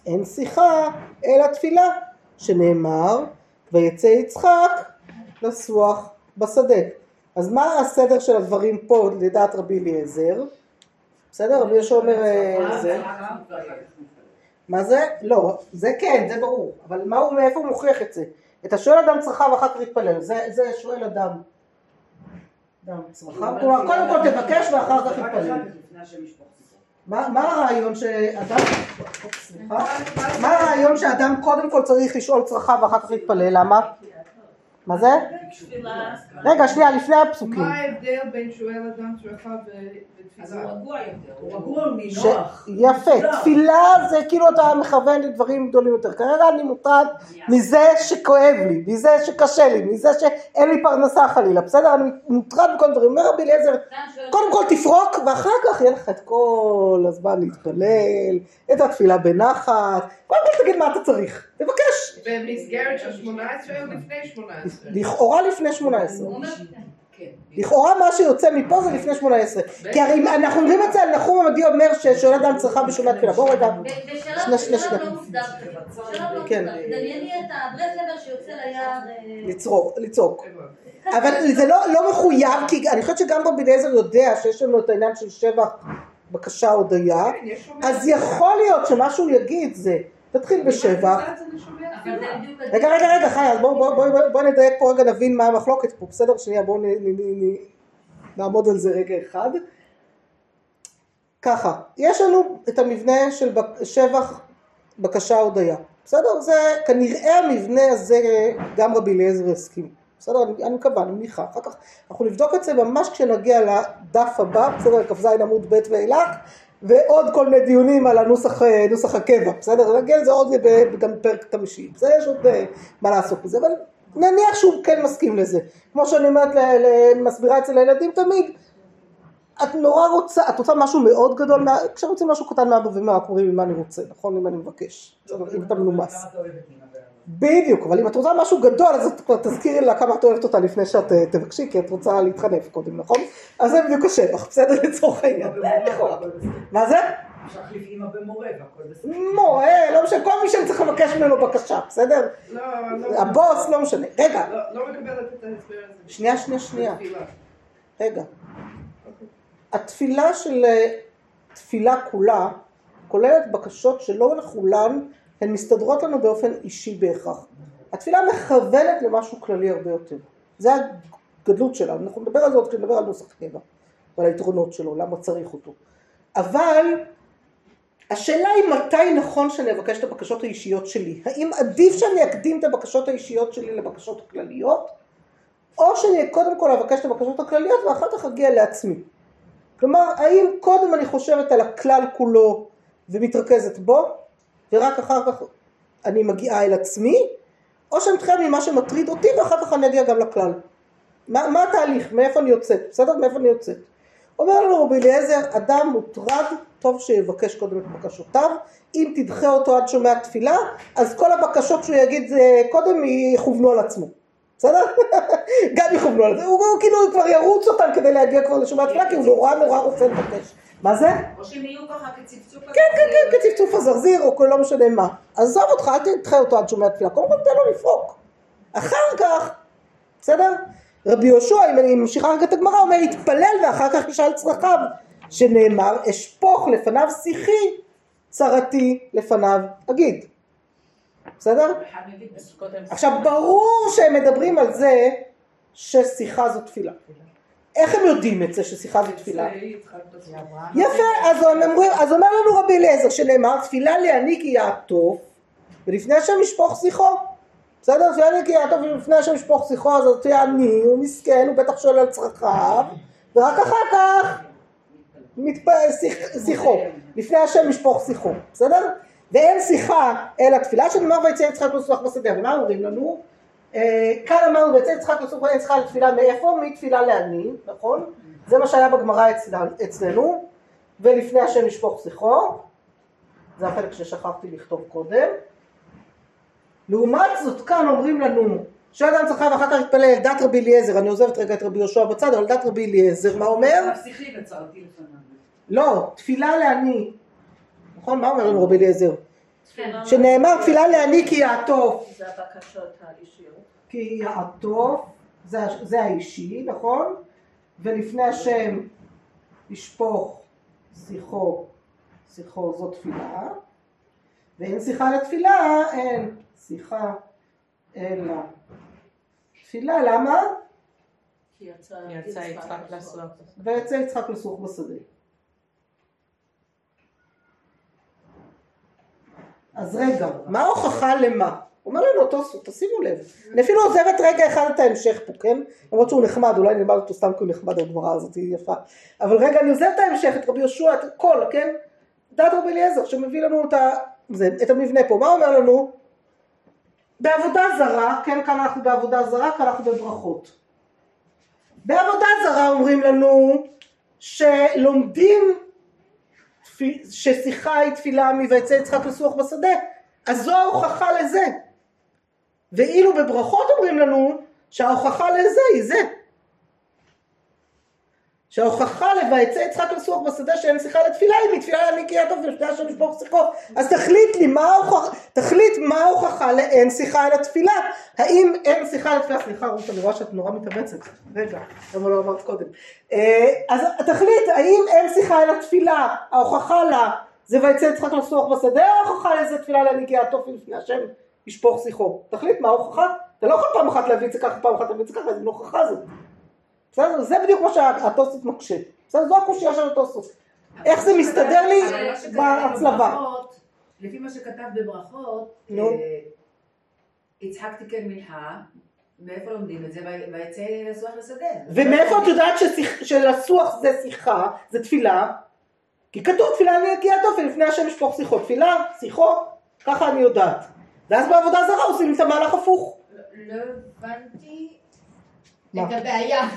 אין שיחה אלא תפילה, שנאמר, ויצא יצחק לסוח בשדה. אז מה הסדר של הדברים פה לדעת רבי אליעזר? בסדר? רבי יהושע אומר אה, זה. מה זה? לא, זה כן, זה ברור. אבל מה הוא, מאיפה הוא מוכיח את זה? את השואל אדם צרכיו ואחר כך יתפלל. זה, זה שואל אדם. קודם כל תבקש ואחר כך יתפלל. מה, מה הרעיון שאדם, סליחה, מה הרעיון שאדם קודם כל צריך לשאול צרכיו ואחר כך להתפלל? למה? מה זה? תפילה. רגע, שנייה, לפני הפסוקים. מה ההבדל בין שואל אדם צרכיו אז הוא ותפילה? רגוע יותר, הוא רגוע. מנוח. יפה, תפילה זה כאילו אתה מכוון לדברים גדולים יותר. כרגע אני מוטרד מזה שכואב לי, מזה שקשה לי, מזה שאין לי פרנסה חלילה, בסדר? אני מוטרד מכל דברים. אומר רבי אליעזר, קודם כל תפרוק ואחר כך יהיה לך את כל הזמן להתפלל, את התפילה בנחת, קודם כל תגיד מה אתה צריך, תבקש. במסגרת של 18 או לפני 18? לכאורה לפני 18. הוא אומר, כן. לכאורה מה שיוצא מפה זה לפני 18. כי הרי אנחנו אומרים את זה על נחום עמדי אומר ששואל אדם צריכה בשומע תפילה. בואו רגע. בשלב שנייה. לא מוסדר לא כן. דמייני את הברסלבר שיוצא ליער. אה, לצרוק, לצעוק. אבל זה לא, לא מחויב, כי אני חושבת שגם רבי אליעזר יודע שיש לנו את העניין של שבח, בקשה, הודיה, כן, אז. יכול להיות שמה שהוא יגיד זה, תתחיל בשבח. בדיוק... רגע, רגע, רגע, חי, אז בואו בוא, בוא, בוא, בוא נדייק פה רגע, נבין מה המחלוקת פה, בסדר? שנייה, בואו נעמוד על זה רגע אחד. ככה, יש לנו את המבנה של שבח, בקשה, הודיה. בסדר? זה כנראה המבנה הזה גם רבי אליעזר הסכים. בסדר? אני, אני מקווה, אני מניחה. אחר כך אנחנו נבדוק את זה ממש כשנגיע לדף הבא, בסדר? כ"ז עמוד ב' ואילך, ועוד כל מיני דיונים על הנוסח אה, נוסח הקבע, בסדר? נגיע לזה עוד גם בפרק חמישי. זה יש עוד אה, מה לעשות בזה, אבל נניח שהוא כן מסכים לזה. כמו שאני אומרת, מסבירה אצל הילדים תמיד, את נורא רוצה, את רוצה משהו מאוד גדול, כשרוצים משהו קטן מאבא ומאמא, אומרים מה אני רוצה, נכון? אם אני מבקש, אם אתה מנומס. בדיוק, אבל אם את רוצה משהו גדול, אז את כבר תזכירי לה כמה את אוהבת אותה לפני שאת אה, תבקשי, כי את רוצה להתחנף קודם, נכון? אז זה בדיוק השבח, בסדר לצורך העניין. בסדר. מה זה? מורה, לא משנה, כל מי שאני צריך לבקש ממנו בקשה, בסדר? לא, לא, הבוס, לא משנה. רגע, לא, לא מקבלת את ההסבר הזה. שנייה, שנייה, שנייה. רגע. התפילה של אה, תפילה כולה כוללת בקשות שלא לכולן הן מסתדרות לנו באופן אישי בהכרח. התפילה מכוונת למשהו כללי הרבה יותר. זה הגדלות שלה, אנחנו נדבר על זה עוד כשנדבר על נוסח קבע ועל היתרונות שלו, למה צריך אותו. אבל השאלה היא מתי נכון שאני אבקש את הבקשות האישיות שלי. האם עדיף שאני אקדים את הבקשות האישיות שלי לבקשות הכלליות, או שאני קודם כל אבקש את הבקשות הכלליות ואחר כך אגיע לעצמי. כלומר, האם קודם אני חושבת על הכלל כולו ומתרכזת בו, ורק אחר כך אני מגיעה אל עצמי, או שאני מתחילה ממה שמטריד אותי ואחר כך אני אגיע גם לכלל. מה, מה התהליך? מאיפה אני יוצאת? בסדר? מאיפה אני יוצאת? אומר לנו רבי אליעזר, אדם מוטרד, טוב שיבקש קודם את בקשותיו, אם תדחה אותו עד שומע תפילה, אז כל הבקשות שהוא יגיד אה, קודם יכוונו על עצמו. בסדר? גם יכוונו על זה, הוא, הוא כאילו כבר ירוץ אותם כדי להגיע כבר לשומע תפילה, כי הוא נורא נורא רוצה לבקש. מה זה? או שהם יהיו ככה כצפצוף. כן, כן, כן, כצפצוף הזרזיר, או לא משנה מה. עזוב אותך, אל תדחה אותו עד שומע תפילה, קודם כל תן לו לפרוק. אחר כך, בסדר? רבי יהושע, אם אני ממשיכה רגע את הגמרא, אומר, יתפלל ואחר כך ישאל צרכיו, שנאמר, אשפוך לפניו שיחי, צרתי לפניו אגיד. בסדר? עכשיו, ברור שהם מדברים על זה ששיחה זו תפילה. איך הם יודעים את זה ששיחה תפילה? זה בסוף. יפה, אז אומרים, אז אומר לנו רבי אליעזר שנאמר תפילה להעניק יעטוף ולפני השם ישפוך שיחו בסדר? תפילה להעניק יעטוף ולפני השם ישפוך שיחו אז תהיה עני, הוא מסכן, הוא בטח שואל על צרכיו ורק אחר כך מתפ- שיח- שיחו לפני השם ישפוך שיחו, בסדר? ואין שיחה אלא תפילה שנאמר ויצא יצחק לסוח בשדה, ומה אומרים לנו? אה, כאן אמרנו ויצא יצחק לסוח אין שיחה לתפילה מאיפה? מתפילה לעני, נכון? זה מה שהיה בגמרא אצל- אצלנו, ולפני השם ישפוך שיחו, זה החלק ששכחתי לכתוב קודם. לעומת זאת כאן אומרים לנו שאדם צריך ואחר כך יתפלל דת רבי אליעזר, אני עוזבת רגע את רבי יהושע בצד, אבל דת רבי אליעזר, מה אומר? לא, תפילה לעני, נכון? מה אומר לנו רבי אליעזר? כן, שנאמר תפילה לעני כי יעטוף, זה הבקשות האישיות. כי יעטוף, זה, זה האישי, נכון? ולפני השם ישפוך שיחו, שיחו זו תפילה, ואין שיחה לתפילה, אין שיחה אלא תפילה, למה? כי יצא יצא יצחק לסוח. ויצא יצחק לסוך בשדה. אז רגע, מה ההוכחה למה? אומר לנו תשימו לב. אני אפילו עוזבת רגע אחד את ההמשך פה, כן? למרות שהוא נחמד, אולי נלמד אותו סתם כי הוא נחמד, הגמרא הזאת היא יפה. אבל רגע, אני עוזבת את ההמשך, את רבי יהושע, את הכל, כן? דת רבי אליעזר, שמביא לנו את, ה... זה, את המבנה פה. מה אומר לנו? בעבודה זרה, כן, כאן אנחנו בעבודה זרה, כאן אנחנו בברכות. בעבודה זרה אומרים לנו שלומדים ששיחה היא תפילה מ"ויצא יצחק לסוח בשדה", אז זו ההוכחה לזה. ואילו בברכות אומרים לנו שההוכחה לזה היא זה. שההוכחה ל"ויצא יצחק לסוח בשדה" שאין שיחה לתפילה היא מתפילה להניקי יעטוף ולפני השם ישפוך שיחו. אז תחליט לי מה ההוכחה, תחליט מה ההוכחה לאין שיחה אל התפילה. האם אין שיחה לתפילה, סליחה רות, אני רואה שאת נורא מתאמצת. רגע, למה לא אמרת קודם? אה, אז תחליט, האם אין שיחה אל התפילה, ההוכחה לה זה ויצא יצחק לסוח בשדה, או ההוכחה לזה תפילה להניקי יעטוף לפני השם ישפוך שיחו. תחליט מה ההוכחה. אתה לא יכול פעם אחת להביא את זה ככה, פעם אחת להביא את זה ככה, זה לא הוכחה זאת. בסדר? זה בדיוק מה שהתוספות מקשה. בסדר? זו הקושייה של התוספות. איך זה מסתדר לי שכתב בהצלבה? לפי מה שכתב בברכות, נו. אה, יצחק תיקן מנחה, מאיפה לומדים את זה? ויצא לסוח לשדה. ומאיפה את יודעת שלסוח זה שיחה, זה תפילה? כי כתוב תפילה להניקי יעטוף ולפני השם ישפוך שיחו. תפילה, שיחו, ככה אני יודעת. ואז בעבודה זרה עושים את המהלך הפוך. לא הבנתי מה? את הבעיה.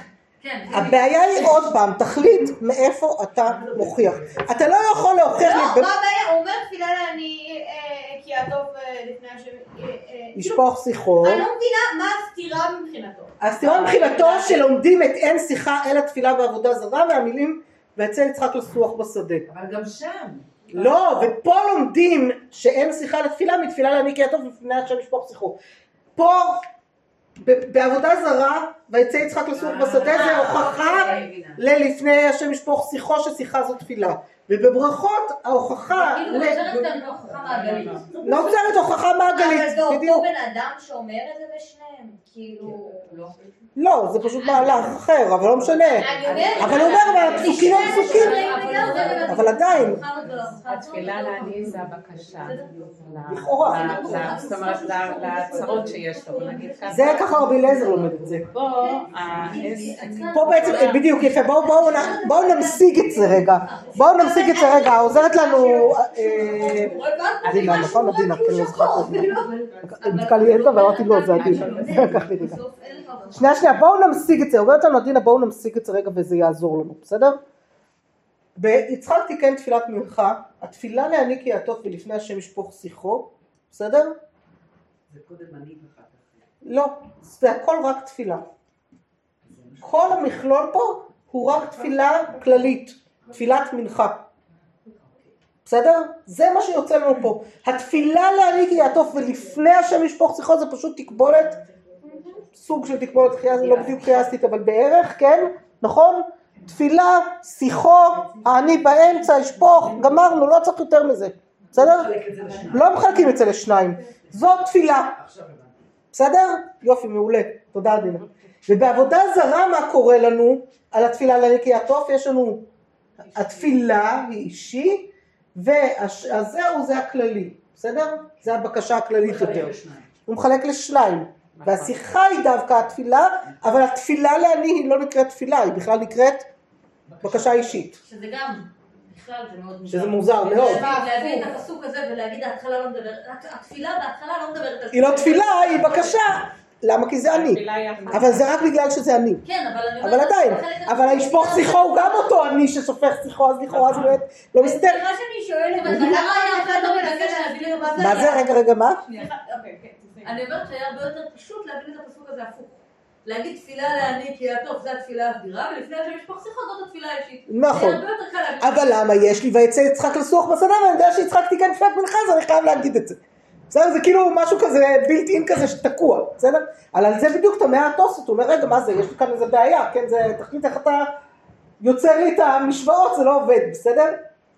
כן. הבעיה היא עוד פעם, תחליט מאיפה אתה מוכיח. אתה לא יכול להוכיח לא. מה הבעיה? הוא אומר תפילה לעני אה, כי הטוב אה, לפני השם. אה, אה, לשפוך שיחו. אני לא מבינה מה הסתירה מבחינתו. הסתירה מבחינתו שלומדים את אין שיחה אלא תפילה בעבודה זרה מהמילים ויצא יצחק לסוח בשדה. אבל גם שם. לא, ופה לומדים שאין שיחה לתפילה מתפילה להעניק יתוב לפני השם ישפוך שיחו. פה בעבודה זרה ויצא יצחק לסוח בשדה זה הוכחה ללפני השם ישפוך שיחו ששיחה זו תפילה. ובברכות ההוכחה כאילו נוצרת כאן הוכחה מעגלית. נוצרת הוכחה מעגלית, אבל זה אותו בדיוק. בן אדם שאומר את זה בשניהם. כאילו... לא, זה פשוט מהלך אחר, אבל לא משנה. אבל הוא אומר, אבל הפסוקים הם פסוקים. אבל עדיין. התפילה לעני זה הבקשה. לכאורה. זאת אומרת, להצהרות שיש לו, בוא נגיד ככה. זה ככה רבי אליעזר לומד את זה. פה, העס- פה בעצם, בדיוק יפה, בואו נמשיג את זה רגע. בואו נמשיג את זה רגע, עוזרת לנו אה, עדינה, נכון? עדינה, כן, לא זוכרת. נתקע לי אצבע ואמרתי לא, זה עדינה. שנייה, שנייה, בואו נמשיג את זה, אומרת לנו עדינה, בואו נמשיג את זה רגע וזה יעזור לנו, בסדר? ביצחק תיקן תפילת מנחה, התפילה להעניק יעטוף ולפני השם ישפוך שיחו, בסדר? זה קודם אני ואחר כך. לא, זה הכל רק תפילה. כל המכלול פה הוא רק תפילה כללית, תפילת מנחה. בסדר? זה מה שיוצא לנו פה. התפילה להעניק יעטוף ולפני השם ישפוך שיחו זה פשוט תקבולת, סוג של תקבולת חייה, זה לא בדיוק חייסטית אבל בערך, כן? נכון? תפילה, שיחו, אני באמצע, אשפוך, גמרנו, לא צריך יותר מזה. בסדר? לא מחלקים את זה לשניים. זו תפילה. בסדר? יופי, מעולה. תודה דינה. ובעבודה זרה מה קורה לנו על התפילה לנקי התוף? יש לנו התפילה היא אישי והזהו זה הכללי. בסדר? זה הבקשה הכללית יותר. הוא מחלק לשניים. והשיחה היא דווקא התפילה, אבל התפילה לעני היא לא נקראת תפילה, היא בכלל נקראת בקשה אישית. שזה גם, בכלל זה מאוד מוזר. שזה מוזר מאוד. להביא- להביא את הפסוק הזה ולהגיד ההתחלה לא מדברת, התפילה בהתחלה לא מדברת על היא לא תפילה, היא בקשה. למה? כי זה אני. אבל זה רק בגלל שזה אני. כן, אבל אני אבל עדיין, אבל הישפוך שיחו הוא גם אותו אני ששופך שיחו, אז לכאורה זה באמת לא מסתדר. סליחה שאני שואלת, אבל למה היה אף אחד לא מנסה להביא להסביר מה זה מה זה? רגע, רגע, מה? אוקיי, כן, תסיימי. אני אומרת שהיה הרבה יותר פשוט להבין את הפסוק הזה הפוך. להגיד תפילה להעניק יעטוף זה התפילה הסדירה, ולפני השם ישפוך שיחה זאת התפילה האישית. נכון. זה הרבה יותר קל להגיד. אבל למה יש לי ויצא יצחק לסוח בשדה ואני יודע שיצחק תיקן תפילת מנחה אז אני חייב להגיד את זה. בסדר? זה כאילו משהו כזה בילט אין כזה שתקוע, בסדר? אבל על זה בדיוק תמה התוספות, הוא אומר רגע מה זה, יש כאן איזה בעיה, כן? זה תחליט איך אתה יוצר לי את המשוואות, זה לא עובד, בסדר?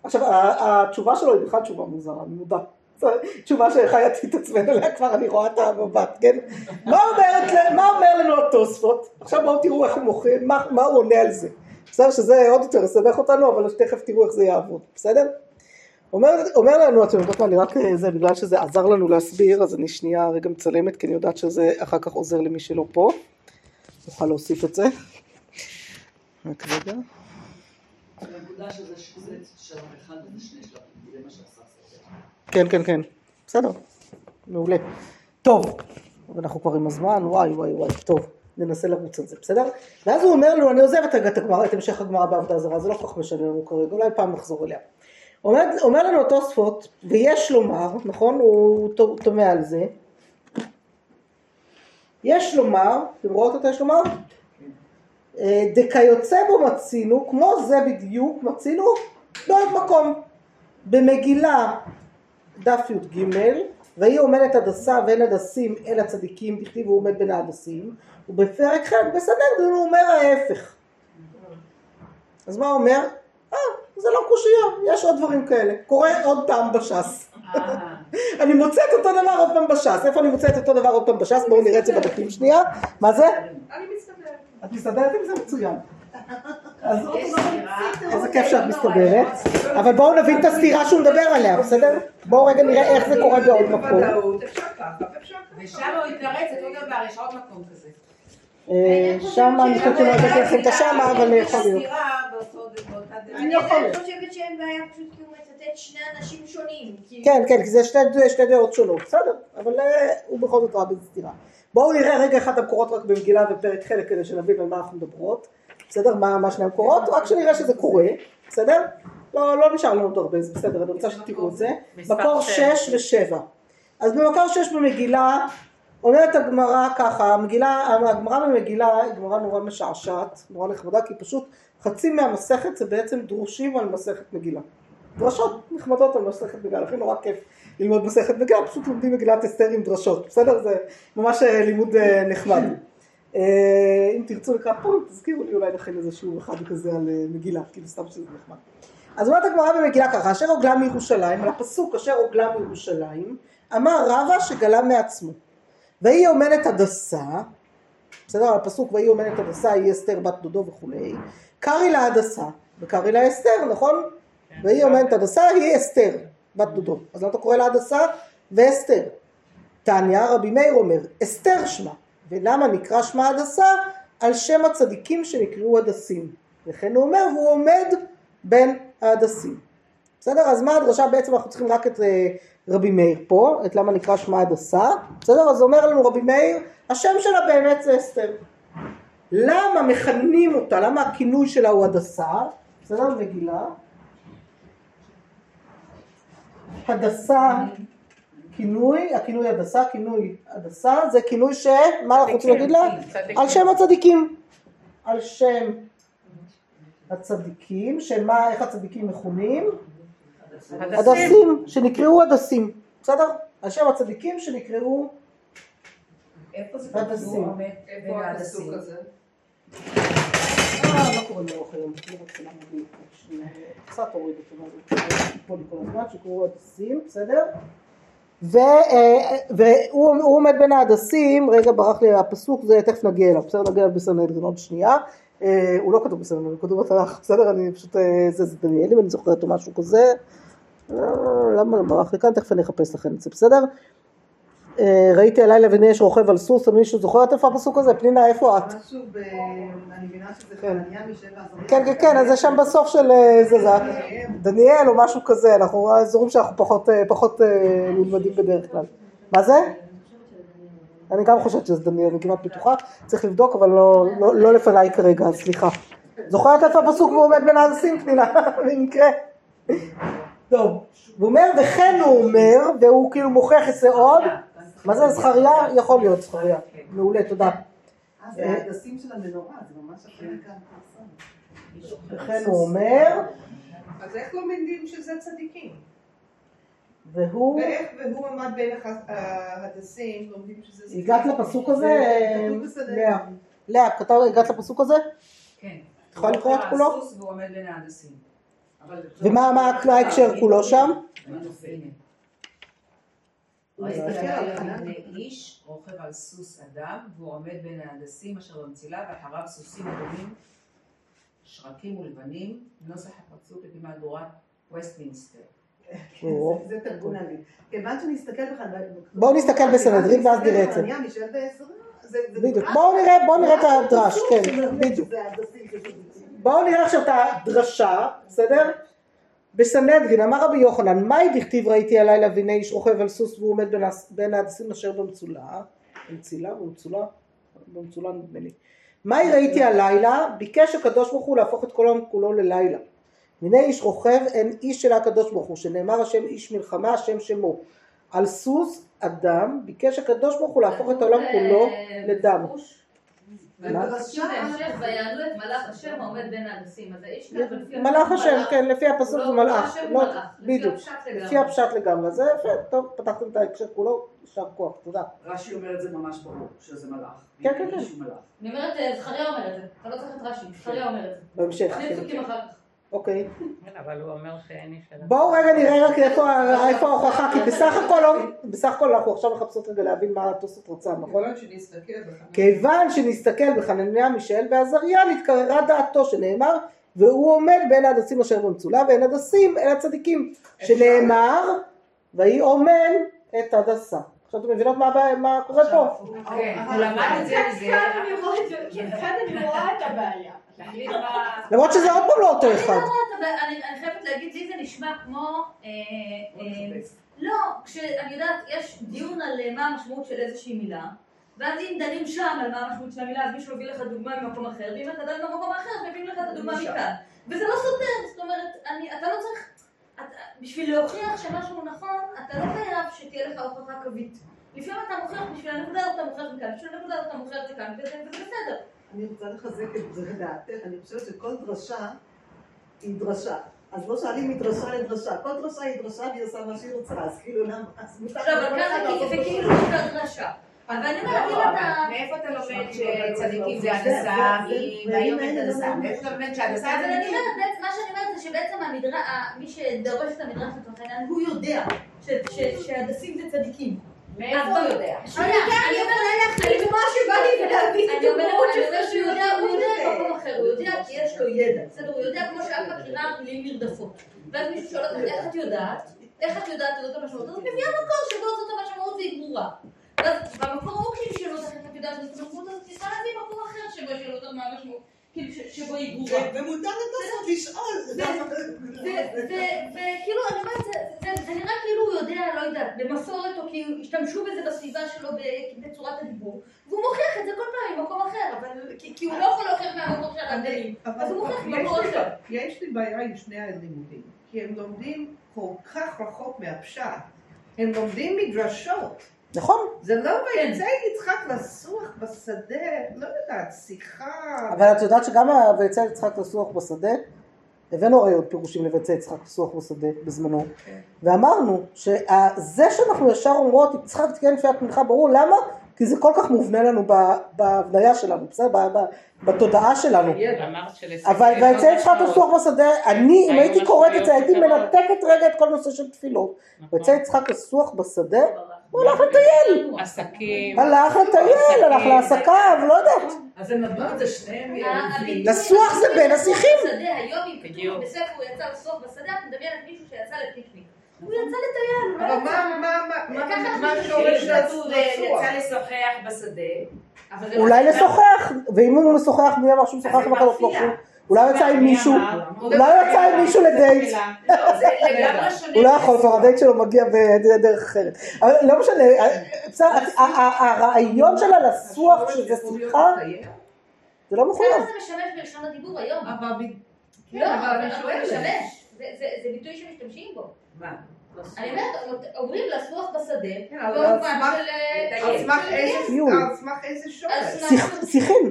עכשיו התשובה שלו היא בכלל תשובה מוזרה, אני מודע. זו תשובה שחייתי את עצמנו עליה כבר, אני רואה את המבט, כן? מה, אומרת, מה אומר לנו התוספות? עכשיו בואו תראו איך הוא מוכר, מה, מה הוא עונה על זה. בסדר שזה עוד יותר יסבך אותנו, אבל תכף תראו איך זה יעבוד, בסדר? אומר, אומר לנו, אתם יודעות מה, אני רק, אה, זה בגלל שזה עזר לנו להסביר, אז אני שנייה רגע מצלמת, כי אני יודעת שזה אחר כך עוזר למי שלא פה. נוכל להוסיף את זה. רק רגע. כן, כן, כן. בסדר. מעולה. טוב, אנחנו כבר עם הזמן, וואי, וואי, וואי, טוב. ננסה לרוץ על זה, בסדר? ואז הוא אומר לנו, אני הגמרא, את המשך הגמרא בעבודה זרה, זה לא כל כך משנה לנו כרגע, אולי פעם נחזור אליה. אומר, אומר לנו התוספות, ויש לומר, נכון? הוא תמה על זה. יש לומר, אתם רואות אותה יש לומר? אה, דכיוצא בו מצינו, כמו זה בדיוק מצינו בעוד מקום. במגילה דף י"ג, ויהי עומדת הדסה ואין הדסים אלא צדיקים, דכתיב הוא עומד בין ההדסים, ובפרק ח' בסנהדרין הוא אומר ההפך. אז מה הוא אומר? אה, זה לא קושייה, יש עוד דברים כאלה. קורה עוד פעם בש"ס. אני מוצאת אותו דבר עוד פעם בש"ס. איפה אני מוצאת אותו דבר עוד פעם בש"ס? בואו נראה את זה בדפים שנייה. מה זה? אני מסתדרת. את מסתדרת עם זה מצוין. אז סתירה. איזה כיף שאת מסתדרת. אבל בואו נבין את הסתירה שהוא מדבר עליה, בסדר? בואו רגע נראה איך זה קורה בעוד מקום. ושם הוא התרץ אותו דבר, יש עוד מקום כזה. שמה אני חושבת שלא הבאתי לכם את השמה, אבל יכול להיות. אני. חושבת שאין בעיה פשוט כי הוא מצטט שני אנשים שונים. כן, כן, כי זה שתי, דעות שונות, בסדר, אבל אה, הוא בכל זאת ראה בזה סתירה. בואו נראה רגע אחד המקורות רק במגילה ופרק חלק כדי שנבין על מה אנחנו מדברות, בסדר? מה, מה שני המקורות? רק שנראה שזה קורה, בסדר? לא, לא נשאר לנו עוד הרבה, זה בסדר, אני רוצה שתראו את זה. מקור שש. 6 ו-7. אז במקור 6 במגילה אומרת הגמרא ככה, המגילה, הגמרא במגילה היא גמרא נורא משעשעת, נורא נחמדה, כי פשוט חצי מהמסכת זה בעצם דרושים על מסכת מגילה. דרשות נחמדות על מסכת מגילה, לכן נורא כיף ללמוד מסכת מגילה, פשוט לומדים מגילת אסתר עם דרשות, בסדר? זה ממש אה, לימוד אה, נחמד. אה, אם תרצו לקראת פורים, תזכירו לי אולי נכין איזה שיעור אחד כזה על מגילה, כאילו סתם שזה נחמד. אז אומרת הגמרא במגילה ככה, אשר הוגלה מירושלים, על הפסוק אשר הוגלה מירושלים, אמר רבא שגלה מעצמו. והיא אומנת הדסה, בסדר, על הפסוק והיא אומנת הדסה, היא אסתר בת דודו וכולי, קרעי לה הדסה, וקרעי לה אסתר, נכון? והיא אומנת הדסה, היא אסתר, בת דודו. אז למה אתה קורא לה הדסה? ואסתר. תניא, רבי מאיר אומר, אסתר שמה, ולמה נקרא שמה הדסה? על שם הצדיקים שנקראו הדסים. וכן הוא אומר, והוא עומד בין ההדסים. בסדר? אז מה הדרשה בעצם אנחנו צריכים רק את אה, רבי מאיר פה, את למה נקרא שמה הדסה, בסדר? אז אומר לנו רבי מאיר, השם שלה באמת זה אסתר. למה מכנים אותה, למה הכינוי שלה הוא הדסה, בסדר? מגילה. הדסה, כינוי, הכינוי הדסה, כינוי הדסה, זה כינוי ש... מה אנחנו רוצים להגיד לה? על שם הצדיקים. על שם הצדיקים, שמה, איך הצדיקים מכונים? הדסים, שנקראו הדסים, בסדר? על שם הצדיקים שנקראו הדסים. איפה הפסוק? הזה? אה, מה קורה לאורך היום? רוצה להביא, שנייה, קצת הוריד אותו, מה זה? פה לי כל הזמן, שקראו הדסים, בסדר? ו- אה, והוא עומד בין ההדסים, רגע ברח לי הפסוק, זה תכף נגיע אליו, בסדר? נגיע אליו בסנהדרין עוד שנייה. אה, הוא לא כתוב בסנהדרין, הוא כתוב בתנ"ך, בסדר? אני פשוט, זה זה דניאל, אם אני זוכרת או משהו כזה. למה ברח לי כאן? תכף אני אחפש לכם את זה, בסדר? אה, ראיתי הלילה והנה יש רוכב על סוס, מישהו זוכרת איפה הפסוק הזה? פנינה, איפה את? משהו ב... אני מבינה שזה כן. חנניה משבע עזריה. כן, כן, כן, אז זה שם בסוף של אה, זה, זה דניאל או משהו כזה, אנחנו אזורים שאנחנו פחות, אה, נלמדים בדרך כלל. מה זה? אני גם חושבת שזה דניאל, אני כמעט בטוחה, צריך לבדוק, אבל לא, לא, לא לפניי כרגע, סליחה. זוכרת איפה הפסוק והוא עומד בין האנסים, פנינה, במקרה? טוב, הוא אומר, וכן הוא אומר, והוא כאילו מוכיח את זה עוד, מה זה זכריה? יכול להיות זכריה. מעולה, תודה. אה, זה ההדסים של המנורה, זה ממש החלק האחרון. וכן הוא אומר, אז איך לומדים שזה צדיקים? והוא... ואיך והוא עמד בין ההדסים, לומדים שזה צדיקים? הגעת לפסוק הזה, בסדר. לאה? לאה, הגעת לפסוק הזה? כן. יכולה לקרוא את כולו? והוא עומד בין ההדסים. ומה מה ההקשר כולו שם? הנה. הוא ראיתי מסתכל על הלילה חנן. מפני איש רוכב על סוס אדם והוא עומד בין ההדסים אשר במצילה ואחריו סוסים אדומים שרקים ולבנים נוסח הפרצוף לפי מהדורת ווסטמינסטר. או. זה תרגום לי. כיוון שנסתכל בכלל... בואו נסתכל בסנהדרין ואז נראה את זה. בואו נראה, את הדרש, כן, בדיוק. בואו נראה עכשיו את הדרשה, בסדר? בסנהדרין, אמר רבי יוחנן, מאי דכתיב ראיתי הלילה והנה איש רוכב על סוס והוא עומד בין ההדסים אשר במצולה, במצילה, במצולה, במצולה נדמה לי. מהי ראיתי הלילה? ביקש הקדוש ברוך הוא להפוך את כל העולם כולו ללילה. והנה איש רוכב אין איש של הקדוש ברוך הוא, שנאמר השם איש מלחמה, השם שמו. על סוס אדם ביקש הקדוש ברוך הוא להפוך את העולם כולו לדם. מלאך השם. כן, לפי הפסוק הוא זה לא- מלאך. לא, בדיוק. לפי הפשט לגמרי. זה יפה, טוב, פתחתם את ההקשר כולו, יישר כוח, תודה. רש"י אומר את זה ממש ברור, שזה מלאך. כן, כן, כן. אני אומרת, אה, זכריה אומר את זה. אתה לא צריך את רש"י, זכריה אומר את זה. בהמשך. שני כן. פסוקים אחר כך. אוקיי. כן, אבל הוא אומר שאין איש אדם. בואו רגע נראה רק איפה ההוכחה, כי בסך הכל, לא- בסך הכל אנחנו עכשיו מחפשות רגע להבין מה התוספות רצה, נכון? כיוון שנסתכל בחנניה. מישאל ועזריה, נתקררה דעתו שנאמר, והוא עומד בין ההדסים אשר במצולה, ואין הדסים אל הצדיקים, שנאמר, ויהי אומן את הדסה. עכשיו אתם מבינות מה קורה פה? כן, הוא למד את זה כאן אני רואה את הבעיה. מה... למרות שזה עוד פעם לא אותו אחד. אני לא יודעת, אבל אני אני חייבת להגיד, לי זה נשמע כמו... אה, אה, לא, כשאני יודעת, יש דיון על אה, מה המשמעות של איזושהי מילה, ואז אם דנים שם על מה המשמעות של המילה, אז מישהו מביא לך דוגמה ממקום אחר, ואם אתה דן במקום אחר, מביאים לך את הדוגמה מכאן. וזה לא סותר, זאת אומרת, אני, אתה לא צריך, אתה, בשביל להוכיח שמשהו נכון, אתה לא חייב שתהיה לך הוכחה קווית. לפעמים אתה מוכיח בשביל הנקודה הזאת אתה מוכיח מכאן, בשביל הנקודה הזאת אתה מוכיח מכאן, וזה בסדר. אני רוצה לחזק את זה לדעתך, אני חושבת שכל דרשה היא דרשה. אז לא שואלים מדרשה לדרשה, כל דרשה היא דרשה והיא עושה מה שהיא רוצה, אז כאילו למה, אז מותר עכשיו, אבל לכל כאן אחד זה- כאילו דרשה. אבל אני אומרת, אם אתה... מאיפה אתה לומד שצדיקים זה- הנדסה, את זה- הנדסה? מאיפה אתה לומד שהנדסה אבל זה אני צדיקים? אומרת, מה שאני אומרת זה שבעצם המדרש, מי שדורש את המדרש לצורך העניין, הוא יודע שהדסים זה צדיקים. מאיפה אז הוא יודע? אני אומרת, להחליט מה שבא לי ולהביא אני אומרת, דוגמאות אני של אומרת שהוא יודע, הוא יודע. במקום אחר, הוא יודע כי יש לו ידע, בסדר? הוא יודע כמו שאת מכירה מילים נרדפות. ואז מישהו שואל אותך, איך את יודעת? איך את יודעת זאת המשמעות? אז את מביאה מקור שבו זאת המשמעות והיא ברורה. ואז במקור ההוא כאילו שאלו אותך איך את יודעת זאת המשמעות, אז את צריכה להביא מקור אחר שבו שאלו אותך מה המשמעות, כאילו שבו היא ברורה. ו- ומותר לתוספות לשאול. וכאילו, אני אומרת, זה- נראה כאילו הוא יודע, לא יודעת, במסורת, או כי השתמשו בזה בסביבה שלו בצורת הדיבור, והוא מוכיח את זה כל פעם ממקום אחר, אבל כי הוא לא יכול להוכיח מהמקום של הגלים, אז הוא מוכיח לי- אחר. יש לי בעיה עם שני הלימודים, כי הם לומדים כל כך רחוק מהפשט. הם לומדים מדרשות. נכון? זה לא ויצא יצחק לסוח בשדה, לא יודעת, שיחה. אבל את יודעת שגם ויצא יצחק לסוח בשדה, הבאנו הרי עוד פירושים לביצע יצחק לסוח בשדה בזמנו, ואמרנו שזה שאנחנו ישר אומרות יצחק תקן תפילת מנחה ברור למה? כי זה כל כך מובנה לנו בהבניה שלנו, בסדר? בתודעה שלנו. אבל ויצא יצחק. לסוח בשדה, אני אם הייתי קוראת את זה הייתי מנתקת רגע את כל נושא של תפילות. נכון. ויצא יצחק לסוח בשדה, הוא הלך לטייל, עסקים. הלך לטייל, הלך לעסקיו, לא יודעת. אז הם נתנו את זה שניהם לסוח זה בין השיחים. בשדה, היום אם. כתוב בספר הוא יצא לסוף בשדה, את מדמיינת מישהו שיצא לפיקניק. הוא יצא לטייל, לא אבל. מה, מה, מה, וככה מה, אנחנו מה חושבים שורש לסוח? יצא לשוחח בשדה. אולי שוחח. לשוחח, ואם הוא משוחח מי אמר שהוא משוחח עם הקדוש ברוך הוא? אולי הוא יצא עם מישהו, אולי הוא יצא עם מישהו לדייט, לא, זה. הוא לא יכול, כבר הדייט שלו מגיע בדרך אחרת. אבל לא משנה, בסדר, ה- ה- הרעיון שלה לסוח שזה שיחה, זה לא מחויב. זה משמש בלשון הדיבור היום. אבל ב- לא, אבל שואלת. משמש. זה- זה זה ביטוי שמשתמשים בו. מה? אני אומרת, אומרים לסוח בשדה, כן, על סמך-. אה, איזה- שורש? שיחים,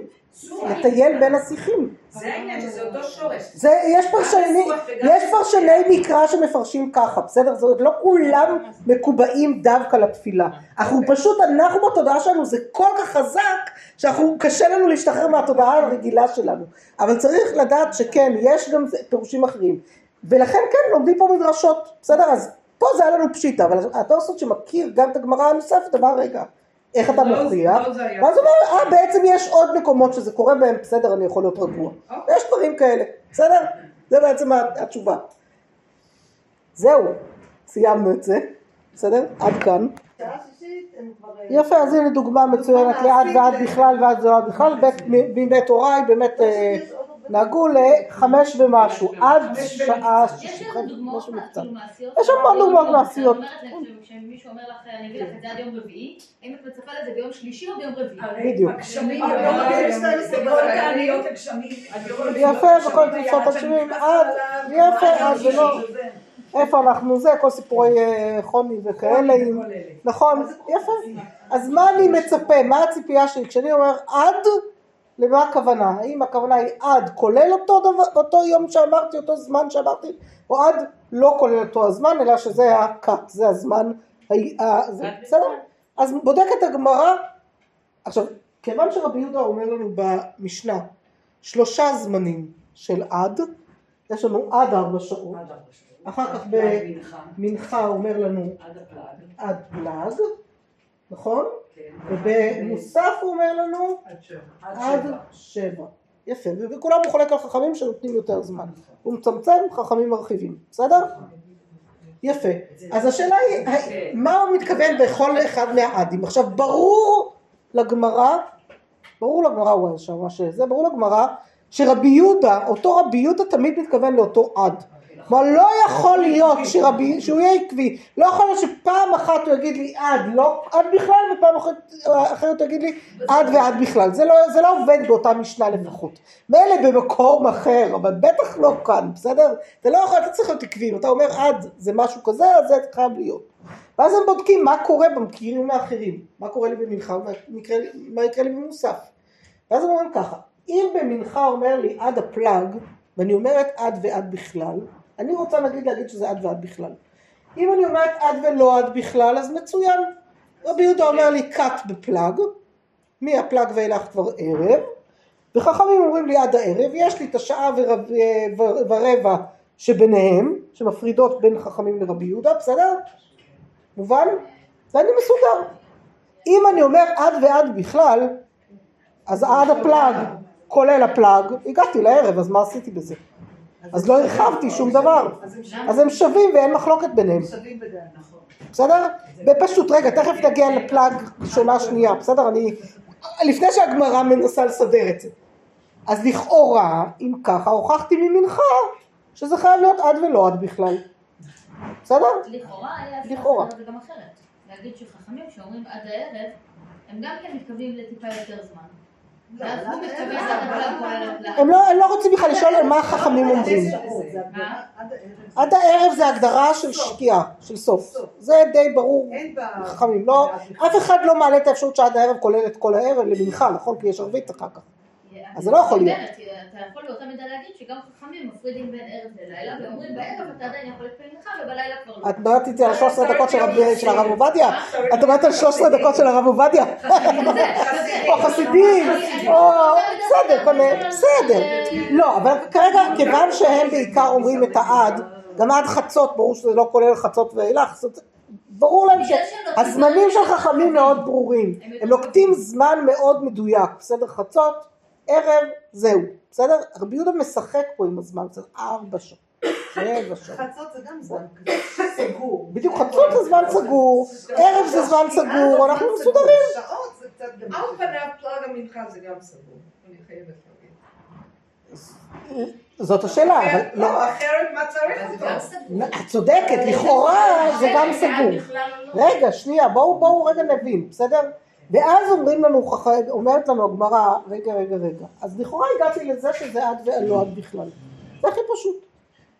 לטייל בין השיחים. זה העניין שזה אותו שורש. יש פרשני, יש פרשני מקרא שמפרשים ככה, בסדר? זאת אומרת, לא כולם מקובעים דווקא לתפילה. אנחנו פשוט, אנחנו בתודעה שלנו זה כל כך חזק, שאנחנו, קשה לנו להשתחרר מהתודעה הרגילה שלנו. אבל צריך לדעת שכן, יש גם פירושים אחרים. ולכן כן, לומדים פה מדרשות, בסדר? אז פה זה היה לנו פשיטה, אבל התוספות שמכיר גם את הגמרא הנוספת, אמר רגע, איך אתה לא- מוכיח? לא זה היה. ואז הוא אומר, אה, בעצם יש עוד מקומות שזה קורה בהם, בסדר, אני יכול להיות רגוע. יש דברים כאלה, בסדר? זה בעצם התשובה. זהו, סיימנו את זה, בסדר? עד כאן. יפה, אז הנה דוגמה מצוינת לעד ועד בכלל ועד ועד בכלל, בית- בימי הוריי באמת אה, נהגו לחמש ומשהו, עד שעה לנו דוגמאות משהו מקצת. יש המון דוגמאות אני מעשיות. כשמישהו אומר לך, אני אגיד לך את זה עד יום רביעי, האם את מצפה לזה ביום שלישי או ביום רביעי? בדיוק. מגיעים בכל 12 בלילה. תעניות הגשמים. יפה, וכל תפיסות הגשמים, עד, יפה, אז זה לא, איפה אנחנו זה, כל סיפורי אה, חוני וכאלה, נכון, יפה. אז מה אני מצפה, מה הציפייה שלי, כשאני אומר עד, למה הכוונה? האם הכוונה היא עד כולל אותו דבר, אותו יום שאמרתי, אותו זמן שאמרתי, או עד לא כולל אותו הזמן, אלא שזה ה-cut, זה הזמן, זה- בסדר? אז בודקת הגמרא, עכשיו, כיוון שרבי יהודה אומר לנו במשנה, שלושה זמנים של עד, יש לנו עד ארבע שעות, אחר כך במנחה אומר לנו. עד פלאג, נכון? ובמוסף הוא אומר לנו עד שבע. יפה, וכולם הוא חולק על חכמים שנותנים יותר זמן. הוא מצמצם, חכמים מרחיבים, בסדר? יפה. אז השאלה היא, הי- מה הוא מתכוון בכל אחד מהעדים? עכשיו, ברור לגמרא, ברור לגמרא, הוא שם, מה שזה, ברור לגמרא, שרבי יהודה, אותו רבי יהודה תמיד מתכוון לאותו עד. כלומר לא יכול להיות שרבי, שהוא יהיה עקבי, לא יכול להיות שפעם אחת הוא יגיד לי עד, לא עד בכלל, ופעם אחרת הוא יגיד לי עד ועד בכלל, זה לא, זה לא עובד באותה משנה לפחות, מילא במקום אחר, אבל בטח לא כאן, בסדר? אתה לא יכול, אתה צריך להיות עקבי, אם אתה אומר עד זה משהו כזה, אז זה חייב להיות. ואז הם בודקים מה קורה במקרים האחרים, מה קורה לי במנחה, מה יקרה לי במוסף. ואז הם אומרים ככה, אם במנחה אומר לי עד הפלאג, ואני אומרת עד ועד בכלל, אני רוצה נגיד להגיד שזה עד ועד בכלל. אם אני אומרת עד ולא עד בכלל, אז מצוין. רבי יהודה אומר לי קאט בפלאג, מהפלאג ואילך כבר ערב, וחכמים אומרים לי עד הערב, יש לי את השעה ורב, ור- ורבע שביניהם, שמפרידות בין חכמים לרבי יהודה, בסדר? מובן? ואני מסודר. אם אני אומר עד ועד בכלל, אז עד הפלאג, כולל הפלאג, הגעתי לערב, אז מה עשיתי בזה? אז לא הרחבתי שום דבר. אז הם שווים- ואין מחלוקת ביניהם, נכון. בסדר? בפשוט, רגע, תכף נגיע לפלאג ראשונה שנייה, בסדר? אני... לפני שהגמרא מנסה לסדר את זה. אז לכאורה, אם ככה, הוכחתי ממנחה שזה חייב להיות עד ולא עד בכלל. בסדר? לכאורה היה אפשר. לעשות את זה גם אחרת. להגיד שחכמים שאומרים עד הערב, הם גם כן מתכוונים לטיפה יותר זמן. הם לא, הם לא רוצים בכלל לשאול על מה החכמים אומרים. עד הערב. זה הגדרה של שקיעה, של סוף. זה די ברור. חכמים, לא, אף אחד לא מעלה את האפשרות שעד הערב כולל את כל הערב למנחה, נכון? כי יש ערבית אחר כך. אז זה לא יכול להיות. אתה יכול באותה מידה להגיד שגם חכמים מפרידים בין ערב ללילה, ואומרים בערב אתה עדיין יכול להתפלל מנחה ובלילה כבר לא. את מדברת איתי על 13 דקות של רב- של הרב עובדיה? את מדברת על 13 דקות של הרב עובדיה? או חסידים, או בסדר, בסדר. לא, אבל כרגע כיוון שהם בעיקר אומרים את העד, גם עד חצות, ברור שזה לא כולל חצות ואילך, ברור להם שהזמנים של חכמים מאוד ברורים, הם נוקטים זמן מאוד מדויק, בסדר? חצות, ערב, זהו, בסדר? רבי יהודה משחק פה עם הזמן, זה ארבע שעות, שבע שעות. חצות זה גם זמן סגור. בדיוק חצות זה זמן סגור, ערב זה זמן סגור, אנחנו מסודרים. שעות זה קצת גם... על פניו פלאג המנחה זה גם סגור. אני חייבת להגיד. זאת השאלה, אבל לא, לא, אחרת מה צריך אותו? גם סגור. את צודקת, לכאורה זה גם סגור. רגע, שנייה, בואו בואו רגע נבין, בסדר? ואז אומרים לנו, אומרת לנו הגמרא, רגע, רגע, רגע, אז לכאורה הגעתי לזה שזה עד ולא עד בכלל. זה הכי פשוט.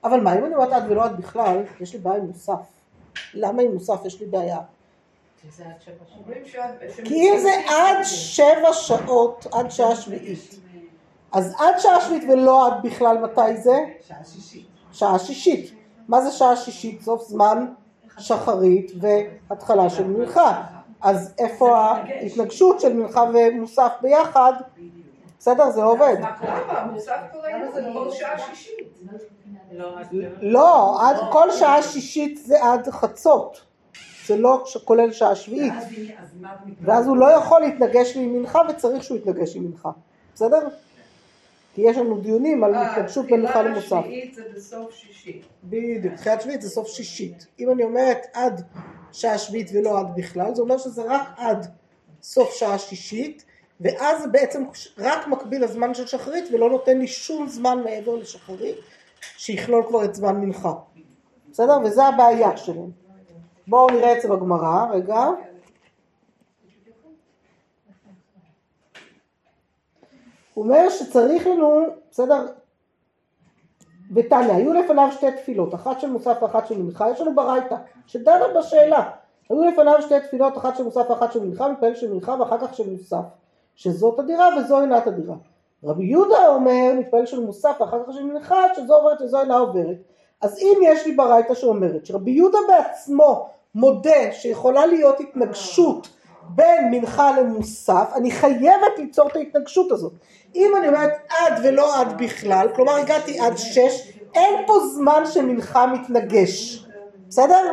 אבל מה, אם אני אומרת עד ולא עד בכלל, יש לי בעיה עם מוסף. למה עם מוסף יש לי בעיה? כי אם זה עד שבע שעות, עד שעה שביעית, אז עד שעה שביעית ולא עד בכלל, מתי זה? שעה שישית. שעה שישית. מה זה שעה שישית? סוף זמן שחרית והתחלה של מנחה. אז איפה ההתנגשות של מנחה ומוסף ביחד? בסדר? זה לא עובד. כל שעה שישית. לא, לא, עד כל שעה שישית זה עד חצות. זה לא כולל שעה שביעית. ואז הוא לא יכול להתנגש לי עם מנחה וצריך שהוא יתנגש עם מנחה. בסדר? כי יש לנו דיונים על אה, התנגשות בין מנחה תחילת למוסף. השביעית זה בסוף שישי. בדיוק, תחילת שביעית זה סוף שישית. אם אני אומרת עד שעה שביעית ולא עד בכלל, זה אומר שזה רק עד סוף שעה שישית, ואז זה בעצם רק מקביל לזמן של שחרית ולא נותן לי שום זמן מעבר לשחרית, שיכלול כבר את זמן מנחה. בסדר? וזה הבעיה שלהם. בואו נראה את זה בגמרא, רגע. הוא אומר שצריך לנו, בסדר, ותניא, היו לפניו שתי תפילות, אחת של מוסף ואחת של מנחה, יש לנו ברייתא, שדנה בשאלה. היו לפניו שתי תפילות, אחת של מוסף ואחת של מנחה, מתפלל של מנחה ואחר כך של מוסף, שזאת הדירה וזו אינת הדירה. רבי יהודה אומר, מתפלל של מוסף ואחר כך של מנחה, שזו עוברת וזו אינה עוברת. אז אם יש לי ברייתא שאומרת שרבי יהודה בעצמו מודה שיכולה להיות התנגשות בין מנחה למוסף, אני חייבת ליצור את ההתנגשות הזאת. אם אני אומרת עד ולא עד בכלל, כלומר הגעתי עד שש, אין פה זמן שמנחה מתנגש, בסדר?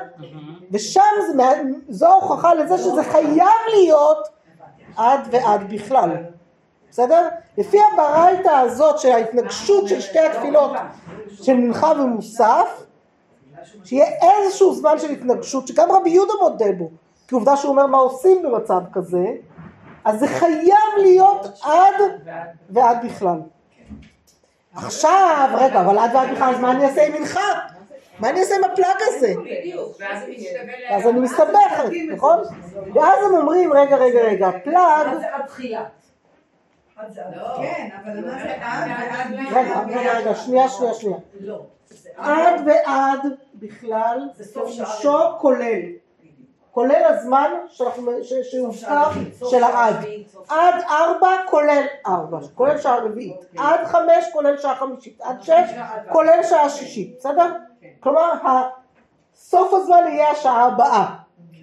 ושם זה, זו ההוכחה לזה שזה חייב להיות עד ועד בכלל, בסדר? לפי הברייתא הזאת של ההתנגשות של שתי התפילות של מנחה ומוסף, שיהיה איזשהו זמן של התנגשות, שגם רבי יהודה מודה בו, כי עובדה שהוא אומר מה עושים במצב כזה, אז זה חייב להיות עד ועד בכלל. עכשיו, רגע, אבל עד ועד בכלל, אז מה אני אעשה עם מנחה? מה אני אעשה עם הפלאג הזה? בדיוק, אז אני מסתבכת, נכון? ואז הם אומרים, רגע, רגע, רגע, פלאג, לא. כן, אבל מה זה עד ועד רגע, רגע, שנייה, שנייה, שנייה. לא. עד ועד בכלל, זה סוף שעה פירושו כולל. כולל הזמן שאנחנו- ש- שהוזכר של העד. עד ארבע כולל ארבע, כולל שעה רביעית. עד חמש כולל שעה חמישית. עד שש כולל שעה שישית, בסדר? כלומר, ה- סוף הזמן יהיה השעה הבאה.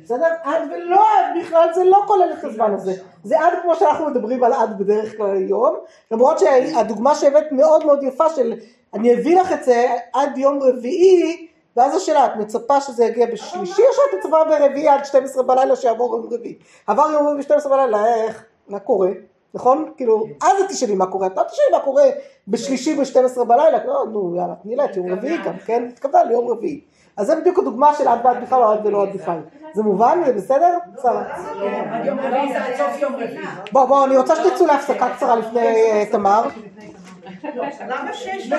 בסדר? עד ולא עד בכלל זה לא כולל את הזמן הזה. זה עד כמו שאנחנו מדברים על עד בדרך כלל היום, למרות שהדוגמה שהבאת מאוד מאוד יפה של אני אביא לך את זה עד יום רביעי, ואז השאלה, את מצפה שזה יגיע בשלישי או שאת מצפה ברביעי עד 12 בלילה שיעבור יום רביעי? עבר יום רביעי ב-12 בלילה, איך? מה קורה? נכון? כאילו, אז את תשאלי מה קורה, את לא תשאלי מה קורה בשלישי ב-12 בלילה, לא, נו יאללה, תני לה את יום רביעי גם, כן? התכוונה ליום רביעי. אז זה בדיוק הדוגמה של עד ועד בכלל או עד ולא עד בכלל. זה מובן? זה בסדר? שרה. עד יום רביעי זה עד סוף יום רביעי. בוא, בוא, אני רוצה שתצאו להפסקה קצרה לפני אה, תמר. למה שש?